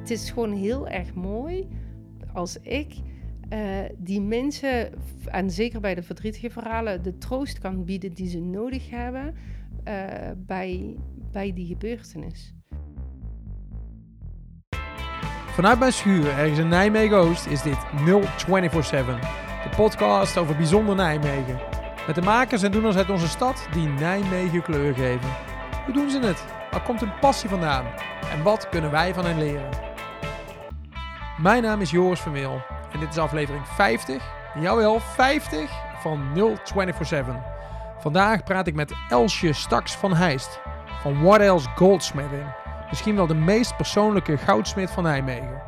het is gewoon heel erg mooi als ik eh, die mensen, en zeker bij de verdrietige verhalen, de troost kan bieden die ze nodig hebben eh, bij, bij die gebeurtenis. Vanuit mijn schuur, ergens in Nijmegen-Oost, is dit 0247. De podcast over bijzonder Nijmegen. Met de makers en doeners uit onze stad die Nijmegen kleur geven. Hoe doen ze het? Waar komt hun passie vandaan? En wat kunnen wij van hen leren? Mijn naam is Joris Vermeel en dit is aflevering 50, jawel 50 van 0247. Vandaag praat ik met Elsje Staks van Heist van What Else Goldsmithing. Misschien wel de meest persoonlijke goudsmid van Nijmegen.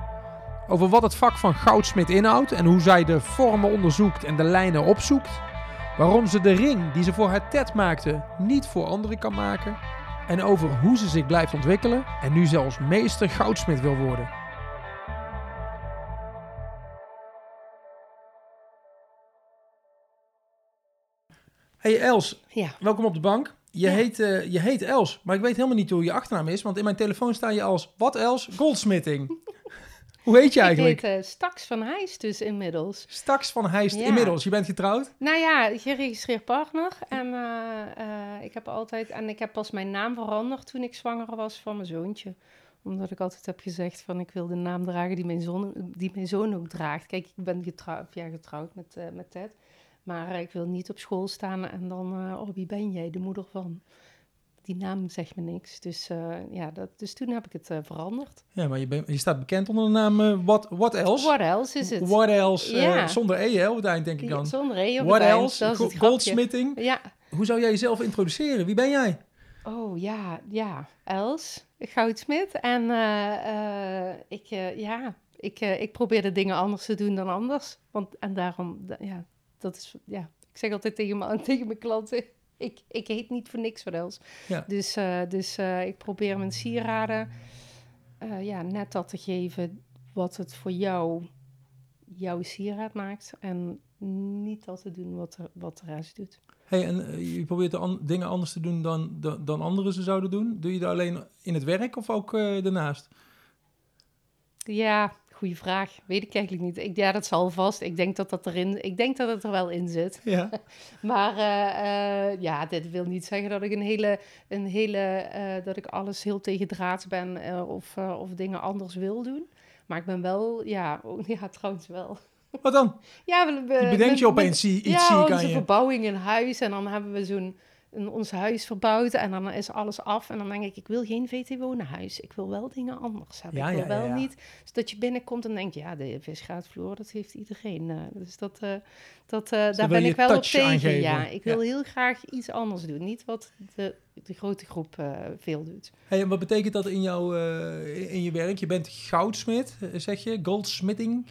Over wat het vak van goudsmid inhoudt en hoe zij de vormen onderzoekt en de lijnen opzoekt. Waarom ze de ring die ze voor haar tet maakte niet voor anderen kan maken. En over hoe ze zich blijft ontwikkelen en nu zelfs meester goudsmid wil worden. Hey Els, Ja, welkom op de bank. Je, Ja. heet, eh, je heet Els, maar ik weet helemaal niet hoe je achternaam is, want in mijn telefoon sta je als wat Els Goldsmithing. hoe heet je eigenlijk? ik heet eh, Staks van Heijs dus inmiddels. Staks van Heist Ja. inmiddels. Je bent getrouwd? Nou ja, geregistreerd partner. En eh, ik heb altijd, en ik heb pas mijn naam veranderd toen ik zwanger was van mijn zoontje. Omdat ik altijd heb gezegd van ik wil de naam dragen die mijn zoon, die mijn zoon ook draagt. Kijk, ik ben getrouwd, ja, getrouwd met, met Ted. Maar eh, ik wil niet op school staan en dan, eh, oh wie ben jij, de moeder van. Die naam zegt me niks. Dus, eh, ja, dat, dus toen heb ik het veranderd. Ja, maar je, je staat bekend onder de naam What, what Else? What else is het? What Else, Ja. zonder E op het eind denk ik dan. Zonder E op What het eind, Else, dat. Goldsmithing. Ja, Hoe zou jij jezelf introduceren? Wie ben jij? Oh ja, ja. Els, Goudsmit. En ik, eh, ja, ik, ik probeer de dingen anders te doen dan anders. Want, en daarom, da- ja, dat is, ja. Ik zeg altijd tegen, me, tegen mijn klanten, ik, ik heet niet voor niks wat Els. Ja. Dus, eh, dus eh, ik probeer mijn sieraden, eh, ja, net dat te geven wat het voor jou, jouw sieraad maakt. En niet dat te doen wat, er, wat de rest doet. Hey, en je probeert an- dingen anders te doen dan, dan, dan anderen ze zouden doen. Doe je dat alleen in het werk of ook daarnaast? Ja, goede vraag. Weet ik eigenlijk niet. Ik, ja, dat zal vast. Ik denk dat dat erin. Ik denk dat het er wel in zit. Ja. Maar eh, eh, ja, dit wil niet zeggen dat ik een hele, een hele, eh, dat ik alles heel tegen draad ben of, of dingen anders wil doen. Maar ik ben wel, ja, oh, ja, trouwens wel. Wat dan? Ja, we, we- Je bedenkt je met- opeens i- iets ja, onze aan je. verbouwing in huis en dan hebben we zo'n een, ons huis verbouwd en dan is alles af en dan denk ik, ik wil geen VT-wonenhuis. Ik wil wel dingen anders hebben. Ja, ik wil ja, wel ja. niet, zodat je binnenkomt en denkt, ja, de visgraatvloer, dat heeft iedereen. eh, dus dat, eh, dat, eh, daar wil ben ik wel op tegen. aangeven. Ja, ik wil heel graag iets anders doen. Niet wat de, de grote groep veel doet. Hey, en wat betekent dat in, jouw, in je werk? Je bent goudsmid, eh, zeg je.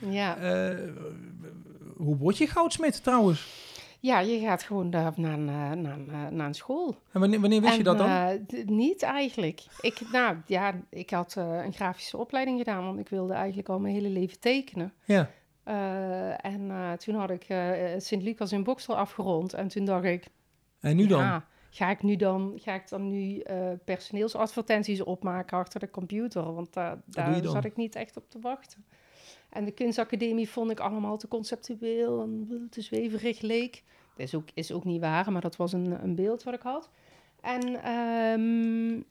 Ja. Eh, hoe word je goudsmid trouwens? Ja, je gaat gewoon daar naar, eh, naar, eh, naar een school. En wanneer, wanneer wist je dat dan? eh, niet eigenlijk. Ik, nou ja, ik had een grafische opleiding gedaan, want ik wilde eigenlijk al mijn hele leven tekenen. ja. En toen had ik Sint-Lucas in Boksel afgerond. En toen dacht ik, En nu dan? ja, ga ik nu dan, ga ik dan nu personeelsadvertenties opmaken achter de computer? Want daar dan? zat ik niet echt op te wachten. En de kunstacademie vond ik allemaal te conceptueel en te zweverig leek. Dat is ook, is ook niet waar, maar dat was een, een beeld wat ik had. En ehm,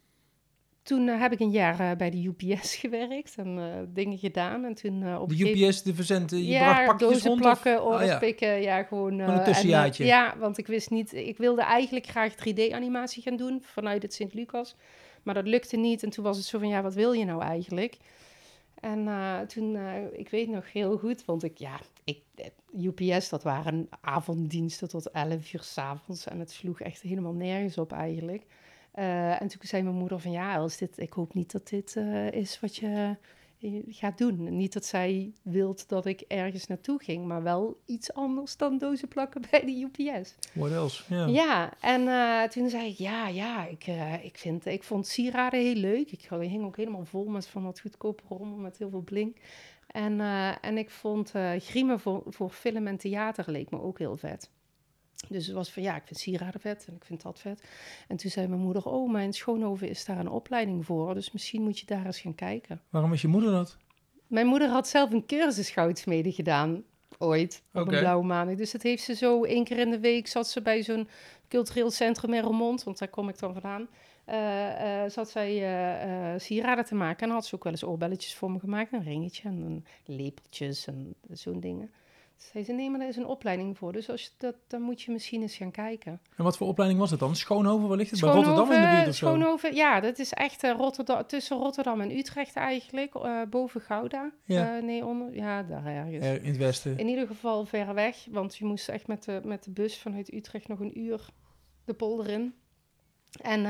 toen eh, heb ik een jaar eh, bij de UPS gewerkt en eh, dingen gedaan. En toen eh, op De gegeven UPS, de verzend, eh, je ja, bracht pakjes dozen rond? plakken, of? Ah, ja. pikken, ja, gewoon... Gewoon een eh, en, eh, tussenjaartje. ja, want ik wist niet... Ik wilde eigenlijk graag 3D-animatie gaan doen vanuit het Sint-Lucas. Maar dat lukte niet. En toen was het zo van, ja, wat wil je nou eigenlijk? En eh, toen, eh, ik weet nog heel goed, want ik, ja, ik, eh, UPS, dat waren avonddiensten tot 11 uur s'avonds. En het sloeg echt helemaal nergens op eigenlijk. En toen zei mijn moeder van, ja, als dit, ik hoop niet dat dit is wat je gaat doen. Niet dat zij wilt dat ik ergens naartoe ging, maar wel iets anders dan dozen plakken bij de UPS. What else? Ja. Ja, en eh, toen zei ik, ja, ja, ik, eh, ik, vind, ik vond sieraden heel leuk. Ik hing ook helemaal vol met van dat goedkope rommel met heel veel blink. En, eh, en ik vond griemen voor, voor film en theater leek me ook heel vet. Dus het was van ja, ik vind sieraden vet en ik vind dat vet. En toen zei mijn moeder, oh, mijn schoonhoven is daar een opleiding voor. Dus misschien moet je daar eens gaan kijken. Waarom is je moeder dat? Mijn moeder had zelf een cursus goudsmeden gedaan, ooit, op een blauwe maandag. Dus dat heeft ze zo één keer in de week, zat ze bij zo'n cultureel centrum in Remond, want daar kom ik dan vandaan. eh, eh, zat zij eh, sieraden te maken. En had ze ook wel eens oorbelletjes voor me gemaakt. Een ringetje en lepeltjes en zo'n dingen. Zei ze, nee, maar daar is een opleiding voor. Dus als je dat, dan moet je misschien eens gaan kijken. En wat voor opleiding was het dan? Schoonhoven, waar ligt het? Bij Rotterdam in de buurt of zo? Schoonhoven, ja, dat is echt eh, Rotterdam, tussen Rotterdam en Utrecht eigenlijk. eh, boven Gouda. Ja. Eh, nee, onder, ja, daar ergens. In het westen. In ieder geval ver weg, want je moest echt met de, met de bus vanuit Utrecht nog een uur de polder in. En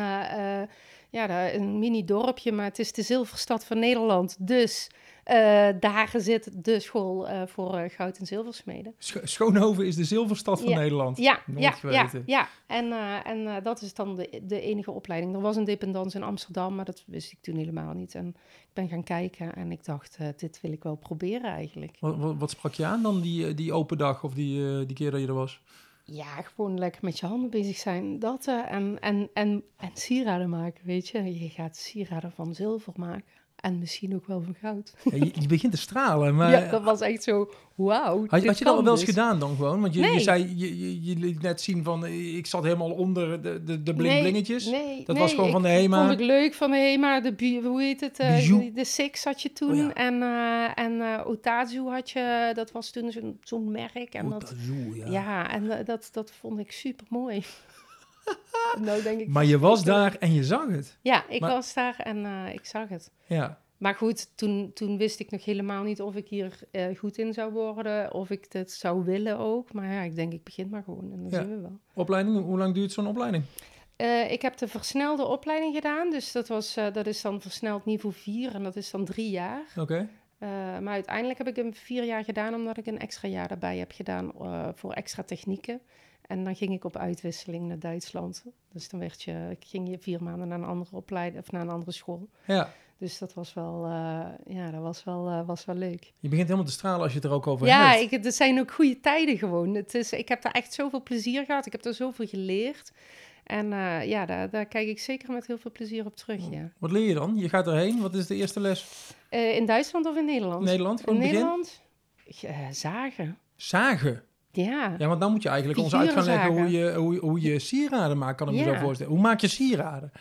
ja, daar een mini dorpje, maar het is de zilverstad van Nederland. Dus eh, daar zit de school eh, voor eh, goud- en zilversmeden. Scho- Schoonhoven is de zilverstad van Ja. Nederland. Ja, ja, ja, ja. En, en dat is dan de, de enige opleiding. Er was een dependance in Amsterdam, maar dat wist ik toen helemaal niet. En ik ben gaan kijken en ik dacht, dit wil ik wel proberen eigenlijk. Wat, wat, wat sprak je aan dan die, die open dag of die, die keer dat je er was? Ja, gewoon lekker met je handen bezig zijn. Dat en, en, en, en sieraden maken, weet je. Je gaat sieraden van zilver maken. En misschien ook wel van goud. Ja, je, je begint te stralen, maar... ja, dat was echt zo, wauw. Had, had je dat kan wel eens dus. gedaan dan gewoon? Want je, je Nee. zei, je, je, je liet net zien van, ik zat helemaal onder de, de, de bling blingetjes. Nee, Dat was gewoon van de HEMA? vond ik leuk van de HEMA. De, hoe heet het? Bijou. de, Six had je toen. Oh ja. En, eh en eh, Otazu had je. Dat was toen zo'n merk. En Oh, dat, ja. ja. en dat, dat vond ik super mooi. nou denk ik... Maar je was daar en je zag het. Ja, ik Maar- was daar en eh, ik zag het. Ja. Maar goed, toen, toen wist ik nog helemaal niet of ik hier eh, goed in zou worden. Of ik dit zou willen ook. Maar ja, ik denk, ik begin maar gewoon. En dan Ja. zien we wel. Opleiding, hoe lang duurt zo'n opleiding? Eh, ik heb de versnelde opleiding gedaan. Dus dat, was, dat is dan versneld niveau 4 en dat is dan drie jaar. Oké. Maar uiteindelijk heb ik hem vier jaar gedaan, omdat ik een extra jaar daarbij heb gedaan voor extra technieken. En dan ging ik op uitwisseling naar Duitsland. Dus dan werd je, ik ging je vier maanden naar een andere opleiding of naar een andere school. Ja. Dus dat was wel, eh, ja, dat was wel, eh, was wel leuk. Je begint helemaal te stralen als je het er ook over Ja, hebt. ik, het zijn ook goede tijden gewoon. Het is, ik heb daar echt zoveel plezier gehad. Ik heb er zoveel geleerd. En eh, ja, daar, daar kijk ik zeker met heel veel plezier op terug, ja. Wat leer je dan? Je gaat erheen. Wat is de eerste les? In Duitsland of in Nederland? Nederland, In begin? Nederland? Zagen. Zagen. Ja. Ja, want dan moet je eigenlijk ons uit gaan leggen hoe je, hoe, hoe je sieraden maakt, kan ik me zo voorstellen. Hoe maak je sieraden?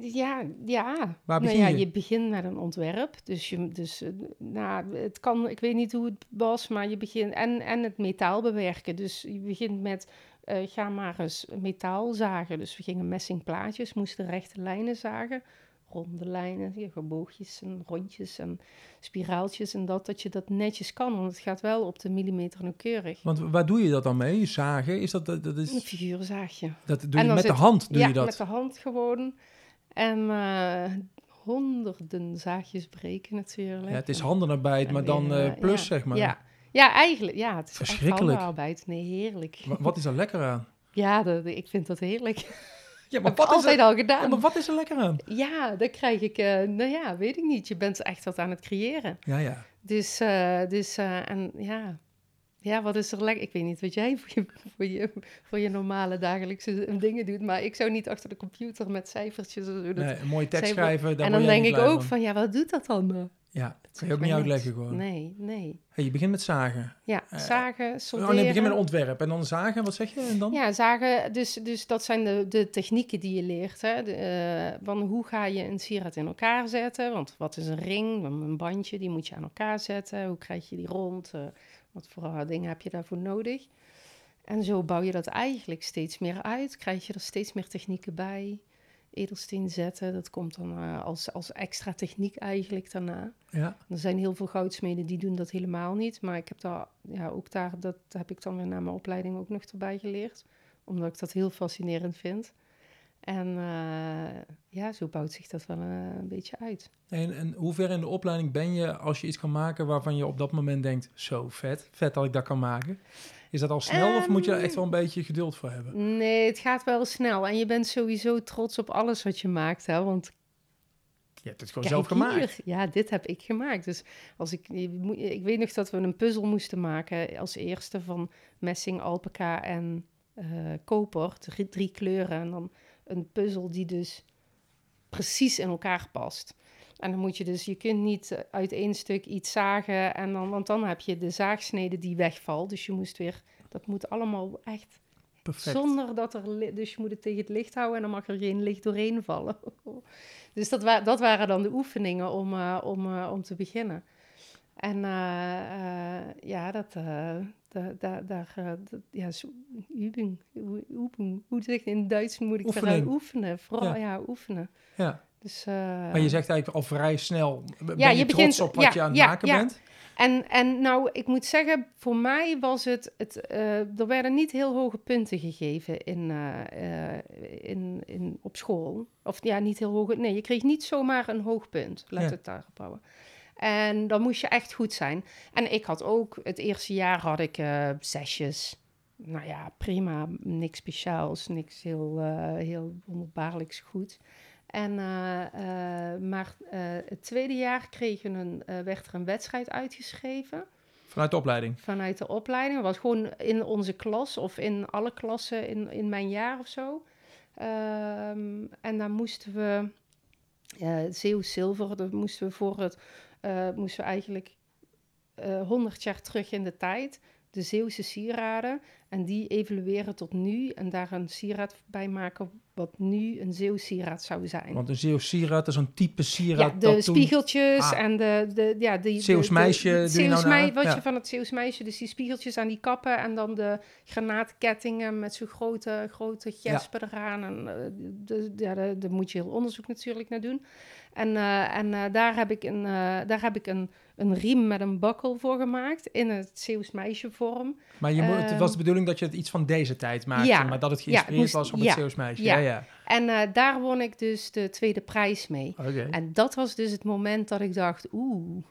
Ja, ja. Waar nou ja, je? je begint met een ontwerp. Dus, je, dus eh, nou, het kan, ik weet niet hoe het was, maar je begint en, en het metaal bewerken. Dus je begint met, eh, ga maar eens metaal zagen. Dus we gingen messingplaatjes, moesten rechte lijnen zagen. Ronde lijnen, ja, geboogjes en rondjes en spiraaltjes en dat, dat je dat netjes kan. Want het gaat wel op de millimeter nauwkeurig. Want waar doe je dat dan mee? Zagen? Is dat, dat, dat Een is, figuurzaagje. dat doe je met de hand, doe ja, je dat? met de hand gewoon. En eh, honderden zaagjes breken natuurlijk. Ja, het is En- handenarbeid, en maar dan eh, eh, plus, ja, zeg maar. Ja. ja, eigenlijk. Ja, het is echt Verschrikkelijk. handenarbeid. Nee, heerlijk. Wa- Wat is er lekker aan? Ja, dat, ik vind dat heerlijk. Ja, Dat maar wat, is altijd er, al ja, gedaan. maar wat is er lekker aan? Ja, dan krijg ik... eh, nou ja, weet ik niet. Je bent echt wat aan het creëren. Ja, ja. Dus, eh, dus eh, en ja... Ja, wat is er lekker? Ik weet niet wat jij voor je, voor je, voor je normale dagelijkse dingen doet, maar ik zou niet achter de computer met cijfertjes zo. Dat- Nee, een mooie tekst Zij- schrijven, en dan denk ik ook van, ja, wat doet dat dan? Ja, Dat kan je ook niet uitleggen niks. gewoon. Nee, nee. Hey, je begint met zagen. Ja, Eh, zagen, Oh sorteren. nee, begin met ontwerp. En dan zagen, wat zeg je? En dan? Ja, zagen, dus, dus dat zijn de, de technieken die je leert. Hè? De, eh, van hoe ga je een sieraad in elkaar zetten? Want wat is een ring? Een bandje, die moet je aan elkaar zetten. Hoe krijg je die rond? Eh, wat voor dingen heb je daarvoor nodig? En zo bouw je dat eigenlijk steeds meer uit. Krijg je er steeds meer technieken bij. Edelsteen zetten, dat komt dan eh, als, als extra techniek eigenlijk daarna. Ja. Er zijn heel veel goudsmeden die doen dat helemaal niet. Maar ik heb daar, ja, ook daar, dat heb ik dan weer na mijn opleiding ook nog erbij geleerd. Omdat ik dat heel fascinerend vind. En eh, ja, zo bouwt zich dat wel eh, een beetje uit. En, en hoe ver in de opleiding ben je als je iets kan maken waarvan je op dat moment denkt, zo vet, vet dat ik dat kan maken? Is dat al snel of moet je er echt wel een beetje geduld voor hebben? Nee, het gaat wel snel. En je bent sowieso trots op alles wat je maakt. Hè? Want Je hebt het gewoon Kijk zelf gemaakt. hier. Ja, dit heb ik gemaakt. Dus als ik, ik weet nog dat we een puzzel moesten maken als eerste van messing, alpaca en eh, koper, drie, drie kleuren en dan een puzzel die dus precies in elkaar past. En dan moet je dus, je kunt niet uit één stuk iets zagen en dan, want dan heb je de zaagsnede die wegvalt. Dus je moest weer, dat moet allemaal echt Perfect. zonder dat er, dus je moet het tegen het licht houden en dan mag er geen licht doorheen vallen. dus dat, wa dat waren dan de oefeningen om, eh, om, eh, om te beginnen. En eh, eh, ja, dat, eh, da- da- daar, eh, ja, oefening, oe- oefening, hoe zeg je in Duits moet ik Oefening. Oefenen, vooral, Ja. ja, oefenen. Ja. Dus, eh, Maar je zegt eigenlijk al vrij snel, ben Ja, je, je trots op wat ja, je aan het ja, maken ja. bent? En, en nou, ik moet zeggen, voor mij was het, het eh, er werden niet heel hoge punten gegeven in, eh, in, in, op school. Of ja, niet heel hoge, nee, je kreeg niet zomaar een hoog punt, laat Ja. het daarop houden. En dan moest je echt goed zijn. En ik had ook, het eerste jaar had ik zesjes. Nou ja, prima, niks speciaals, niks heel, heel wonderbaarlijks goed. En, eh, eh, maar eh, het tweede jaar kregen een, werd er een wedstrijd uitgeschreven Vanuit de opleiding. vanuit de opleiding. Dat was gewoon in onze klas of in alle klassen in, in mijn jaar of zo. Ehm, en dan moesten we eh Zeeuw Zilver, dat moesten we voor het, moesten we eigenlijk eh 100 jaar terug in de tijd, de Zeeuwse sieraden, en die evalueren tot nu en daar een sieraad bij maken wat nu een Zeeuw sieraad zou zijn. Want een Zeeuws sieraad, is een type sieraad Ja, dat de toen... spiegeltjes Ah. en de, de ja, Zeeuws de- de- meisje je nou mei- naar? wat Ja. je van het Zeeuws meisje, dus die spiegeltjes aan die kappen en dan de granaatkettingen met zo'n grote, grote gespen eraan. En eh, de, ja, daar moet je heel onderzoek natuurlijk naar doen. En, eh, en eh, daar heb ik, een, daar heb ik een, een riem met een bakkel voor gemaakt in het Zeeuws meisje vorm. Maar je moet, het Ehm, was de bedoeling dat je het iets van deze tijd maakte, Ja. maar dat het Ja, geïnspireerd het moest- was op het ja. Zeeuws meisje. Ja. Ja. En eh, daar won ik dus de tweede prijs mee. Oké. En dat was dus het moment dat ik dacht, oeh,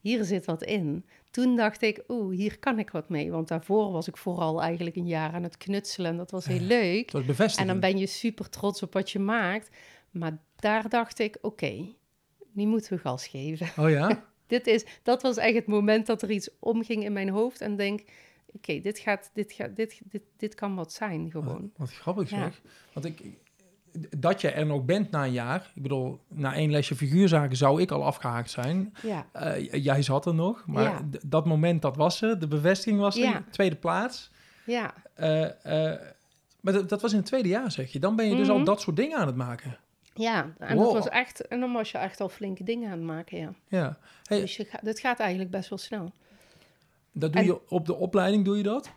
hier zit wat in. Toen dacht ik, oeh, hier kan ik wat mee. Want daarvoor was ik vooral eigenlijk een jaar aan het knutselen. En dat was heel leuk. Het was. En dan ben je super trots op wat je maakt. Maar daar dacht ik, oké, nu moeten we gas geven. Oh ja? Dit is, dat was echt het moment dat er iets omging in mijn hoofd. En denk, oké, dit, gaat, dit, gaat, dit, dit, dit kan wat zijn gewoon. Wat grappig Ja. zeg. Want ik, dat je er nog bent na een jaar. Ik bedoel, na één lesje figuurzaken zou ik al afgehaakt zijn. Ja, Eh, jij zat er nog, maar Ja. dat moment dat was er. De bevestiging was er. Ja. Tweede plaats. ja. Eh, eh, maar dat, dat was in het tweede jaar, zeg je. Dan ben je dus al Mhm. dat soort dingen aan het maken. Ja, en Wow. dat was echt, en dan was je echt al flinke dingen aan het maken, ja. Ja. Hey, Dus je ga, dat gaat eigenlijk best wel snel. dat doe en- je op de opleiding, doe je dat?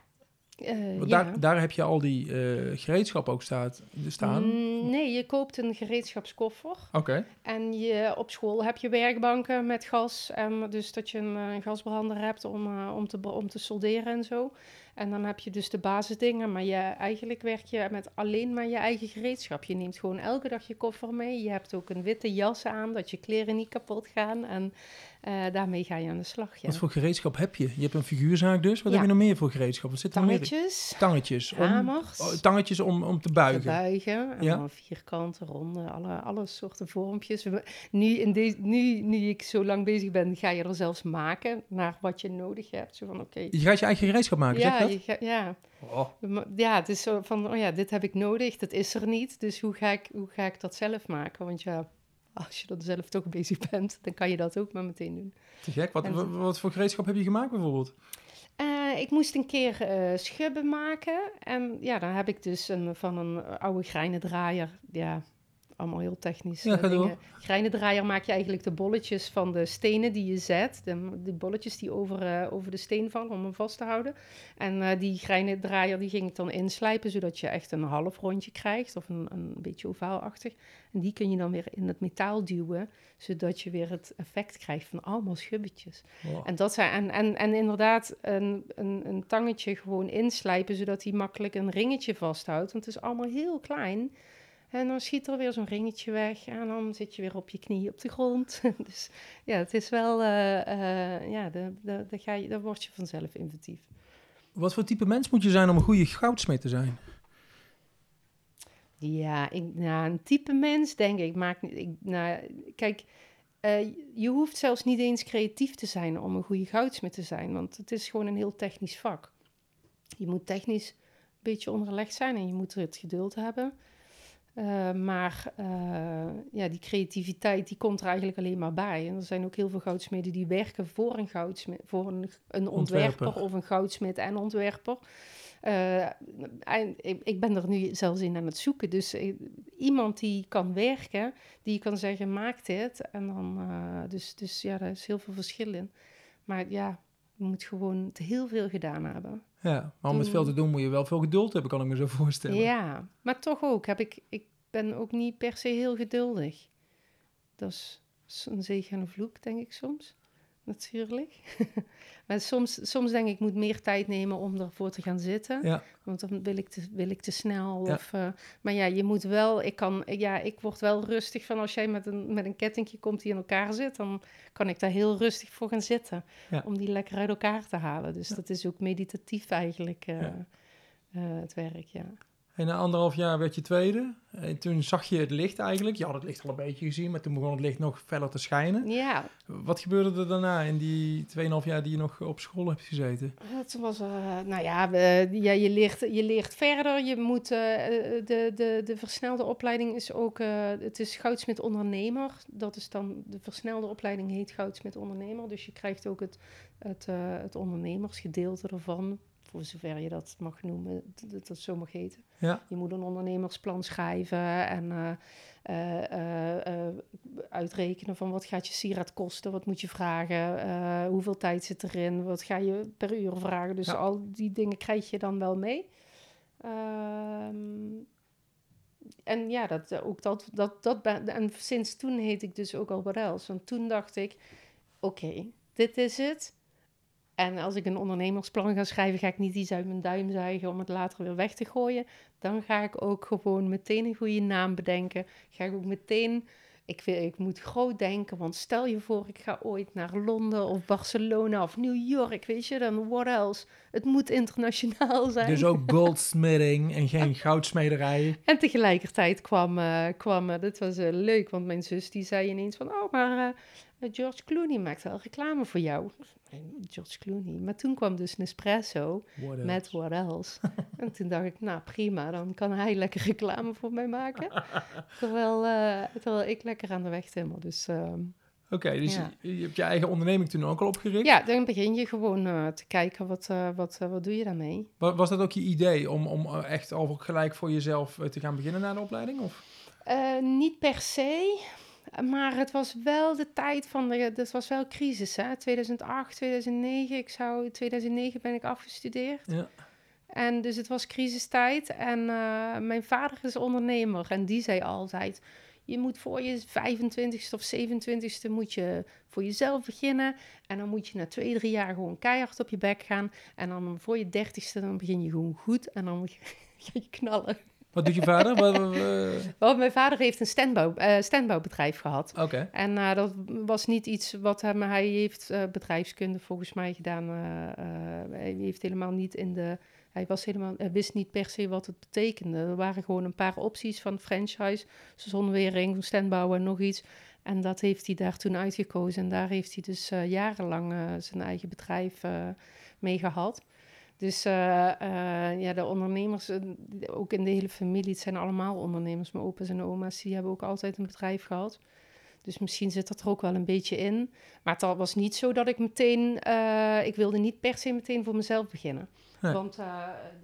Eh, Want ja. daar, daar heb je al die eh, gereedschap ook staat, staan. Mm, nee, je koopt een gereedschapskoffer. Oké. En je, op school heb je werkbanken met gas. En dus dat je een, eh, een gasbrander hebt om, eh, om, te, om te solderen en zo. En dan heb je dus de basisdingen. Maar je, eigenlijk werk je met alleen maar je eigen gereedschap. Je neemt gewoon elke dag je koffer mee. Je hebt ook een witte jas aan, dat je kleren niet kapot gaan. En eh, daarmee ga je aan de slag. Ja. Wat voor gereedschap heb je? Je hebt een figuurzaak dus. Wat Ja. heb je nog meer voor gereedschap? Wat zit er meer? Tangetjes, Tangetjes. Om, hamers. oh, tangetjes om, om te te buigen. buigen. En Ja. dan vierkanten, ronde, alle, alle soorten vormpjes. Nu, in deze nu, nu ik zo lang bezig ben, ga je er zelfs maken naar wat je nodig hebt. Zo van, oké. Je gaat je eigen gereedschap maken, Ja, zeg je je ga- ja. dat? Oh. Ja, het is zo van, oh ja, dit heb ik nodig, dat is er niet. Dus hoe ga ik, hoe ga ik dat zelf maken? Want ja, als je er zelf toch bezig bent, dan kan je dat ook maar meteen doen. Te gek. Wat, En- wat, wat voor gereedschap heb je gemaakt bijvoorbeeld? Eh, ik moest een keer eh, schubben maken. En ja, dan heb ik dus een, van een oude grijnendraaier. Ja, allemaal heel technisch. Ja, eh, dingen. Grijnendraaier maak je eigenlijk de bolletjes van de stenen die je zet. De, bolletjes die over, eh, over de steen vallen om hem vast te houden. En eh, die grijnendraaier die ging ik dan inslijpen, zodat je echt een half rondje krijgt. Of een, een beetje ovaalachtig. En die kun je dan weer in het metaal duwen, zodat je weer het effect krijgt van allemaal schubbetjes. En, dat zijn, en, en, en inderdaad een, een, een tangetje gewoon inslijpen, zodat hij makkelijk een ringetje vasthoudt. Want het is allemaal heel klein. En dan schiet er weer zo'n ringetje weg en dan zit je weer op je knie op de grond. dus ja, het is wel, eh, eh, ja, daar word je vanzelf inventief. Wat voor type mens moet je zijn om een goede goudsmid te zijn? Ja, ik, nou, een type mens, denk ik. Maakt, niet- ik nou, kijk, eh, je hoeft zelfs niet eens creatief te zijn om een goede goudsmid te zijn. Want het is gewoon een heel technisch vak. Je moet technisch beetje onderlegd zijn en je moet het geduld hebben. Uh, maar uh, ja, die creativiteit die komt er eigenlijk alleen maar bij. En er zijn ook heel veel goudsmeden die werken voor een goudsmid, voor een, een ontwerper, ontwerper, of een goudsmid en ontwerper. Uh, ik, ik, ben er nu zelfs in aan het zoeken. Dus iemand die kan werken, die kan zeggen: maak dit. En dan, dus, dus ja, daar is heel veel verschil in. Maar ja, je moet gewoon heel veel gedaan hebben. Ja, maar om het veel te doen moet je wel veel geduld hebben, kan ik me zo voorstellen. Ja, maar toch ook heb ik, ik ben ook niet per se heel geduldig. Dat is een zegen en een vloek, denk ik soms. Natuurlijk. maar soms, soms denk ik, ik moet meer tijd nemen om ervoor te gaan zitten. Ja. Want dan wil ik te, wil ik te snel. Ja. Of, uh, maar ja, je moet wel, ik kan, ja, ik word wel rustig van als jij met een, met een kettingje komt die in elkaar zit, dan kan ik daar heel rustig voor gaan zitten. Ja. Om die lekker uit elkaar te halen. Dus dat is ook meditatief eigenlijk, uh, uh, het werk, ja. En na anderhalf jaar werd je tweede. En toen zag je het licht eigenlijk. Je had het licht al een beetje gezien, maar toen begon het licht nog verder te schijnen. Ja. Wat gebeurde er daarna in die 2,5 jaar die je nog op school hebt gezeten? Het was, uh, nou ja, ja je, leert, je leert verder. Je moet, uh, de, de, de versnelde opleiding is ook, het is goudsmit ondernemer. Dat is dan, de versnelde opleiding heet goudsmit ondernemer. Dus je krijgt ook het, het, het ondernemersgedeelte ervan voor zover je dat mag noemen, dat dat zo mag heten. Ja. Je moet een ondernemersplan schrijven en uh, uh, uh, uitrekenen van wat gaat je sieraad kosten, wat moet je vragen, hoeveel tijd zit erin, wat ga je per uur vragen. Dus al die dingen krijg je dan wel mee. Um, en ja, dat, ook dat, dat, dat en sinds toen heet ik dus ook al Barels. Want toen dacht ik, oké, dit is het en als ik een ondernemersplan ga schrijven, ga ik niet iets uit mijn duim zuigen om het later weer weg te gooien. Dan ga ik ook gewoon meteen een goede naam bedenken. Ga ik ook meteen, ik, wil, ik moet groot denken, want stel je voor, ik ga ooit naar Londen of Barcelona of New York, weet je, dan what else? Het moet internationaal zijn. Dus ook goldsmithing en geen goudsmederij. En tegelijkertijd kwam, uh, kwam uh, dit was uh, leuk, want mijn zus die zei ineens van, oh, maar George Clooney maakt wel reclame voor jou. George Clooney. Maar toen kwam dus Nespresso met What Else. en toen dacht ik, nou prima, dan kan hij lekker reclame voor mij maken. terwijl, uh, terwijl ik lekker aan de weg timmer. Dus... Ehm, Oké, dus je, je, hebt je eigen onderneming toen ook al opgericht? Ja, dan begin je gewoon uh, te kijken, wat, uh, wat, wat doe je daarmee? Was, was dat ook je idee om, om echt al gelijk voor jezelf te gaan beginnen na de opleiding? Of? niet per se, maar het was wel de tijd van de. Het was wel crisis, hè? 2008, 2009. Ik zou, 2009 ben ik afgestudeerd. Ja. En dus het was crisistijd. En uh, mijn vader is ondernemer. En die zei altijd: Je moet voor je 25ste of 27ste moet je voor jezelf beginnen. En dan moet je na twee, drie jaar gewoon keihard op je bek gaan. En dan voor je 30ste dan begin je gewoon goed. En dan moet je, je knallen. Wat doet je vader? Wat, mijn vader heeft een standbouw, uh, standbouwbedrijf gehad. Oké. En uh, dat was niet iets wat hem... Hij heeft uh, bedrijfskunde volgens mij gedaan. hij heeft helemaal niet in de... Hij, was helemaal, hij wist niet per se wat het betekende. Er waren gewoon een paar opties van franchise. Zonwering, standbouw en nog iets. En dat heeft hij daar toen uitgekozen. En daar heeft hij dus jarenlang zijn eigen bedrijf mee gehad. Dus uh, uh, ja, de ondernemers, eh, ook in de hele familie, het zijn allemaal ondernemers. Mijn opa's en oma's, die hebben ook altijd een bedrijf gehad. Dus misschien zit dat er ook wel een beetje in. Maar het was niet zo dat ik meteen, ik wilde niet per se meteen voor mezelf beginnen. Want uh,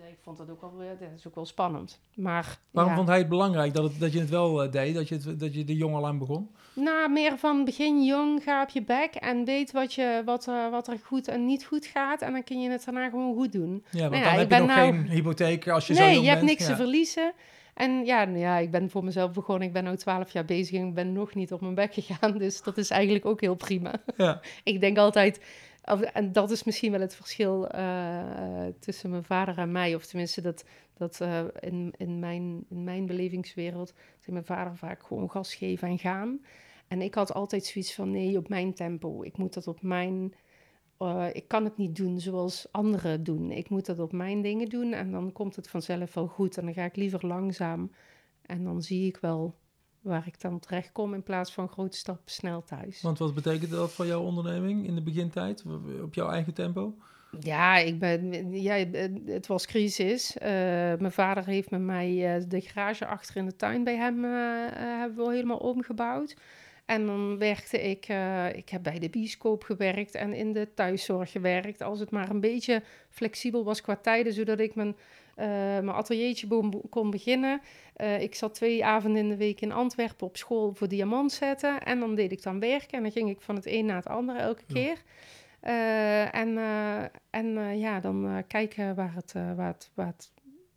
ik vond dat ook wel, dat is ook wel spannend. Maar, Waarom vond hij het belangrijk dat, het, dat je het wel uh, deed, dat je, het, dat je de jong al aan begon? Nou, meer van begin jong, ga op je bek en weet wat, je, wat, uh, wat er goed en niet goed gaat. En dan kun je het daarna gewoon goed doen. Ja, want nou dan heb je nog nou... geen hypotheek als je nee, zo jong je hebt niks te verliezen. En ja, nou ja, ik ben voor mezelf begonnen. Ik ben nu twaalf jaar bezig en ik ben nog niet op mijn bek gegaan. Dus dat is eigenlijk ook heel prima. Ja. ik denk altijd, en dat is misschien wel het verschil uh, tussen mijn vader en mij. Of tenminste, dat, dat uh, in, in, mijn, in mijn belevingswereld... mijn vader vaak gewoon gas geven en gaan. En ik had altijd zoiets van, nee, op mijn tempo. Ik moet dat op mijn... Uh, ik kan het niet doen zoals anderen doen. Ik moet dat op mijn dingen doen en dan komt het vanzelf wel goed. En dan ga ik liever langzaam en dan zie ik wel waar ik dan terecht kom in plaats van grote stappen snel thuis. Want wat betekent dat voor jouw onderneming in de begintijd, op jouw eigen tempo? Ja, ik ben, ja, het was crisis. Eh, mijn vader heeft met mij eh, de garage achter in de tuin bij hem uh, hebben we helemaal omgebouwd. En dan werkte ik, ik heb bij de bioscoop gewerkt en in de thuiszorg gewerkt. Als het maar een beetje flexibel was qua tijden, zodat ik mijn, mijn ateliertje kon beginnen. ik zat twee avonden in de week in Antwerpen op school voor diamant zetten. En dan deed ik dan werken en dan ging ik van het een naar het andere elke keer. Uh, en uh, en uh, ja, dan kijken waar het, waar, het, waar, het,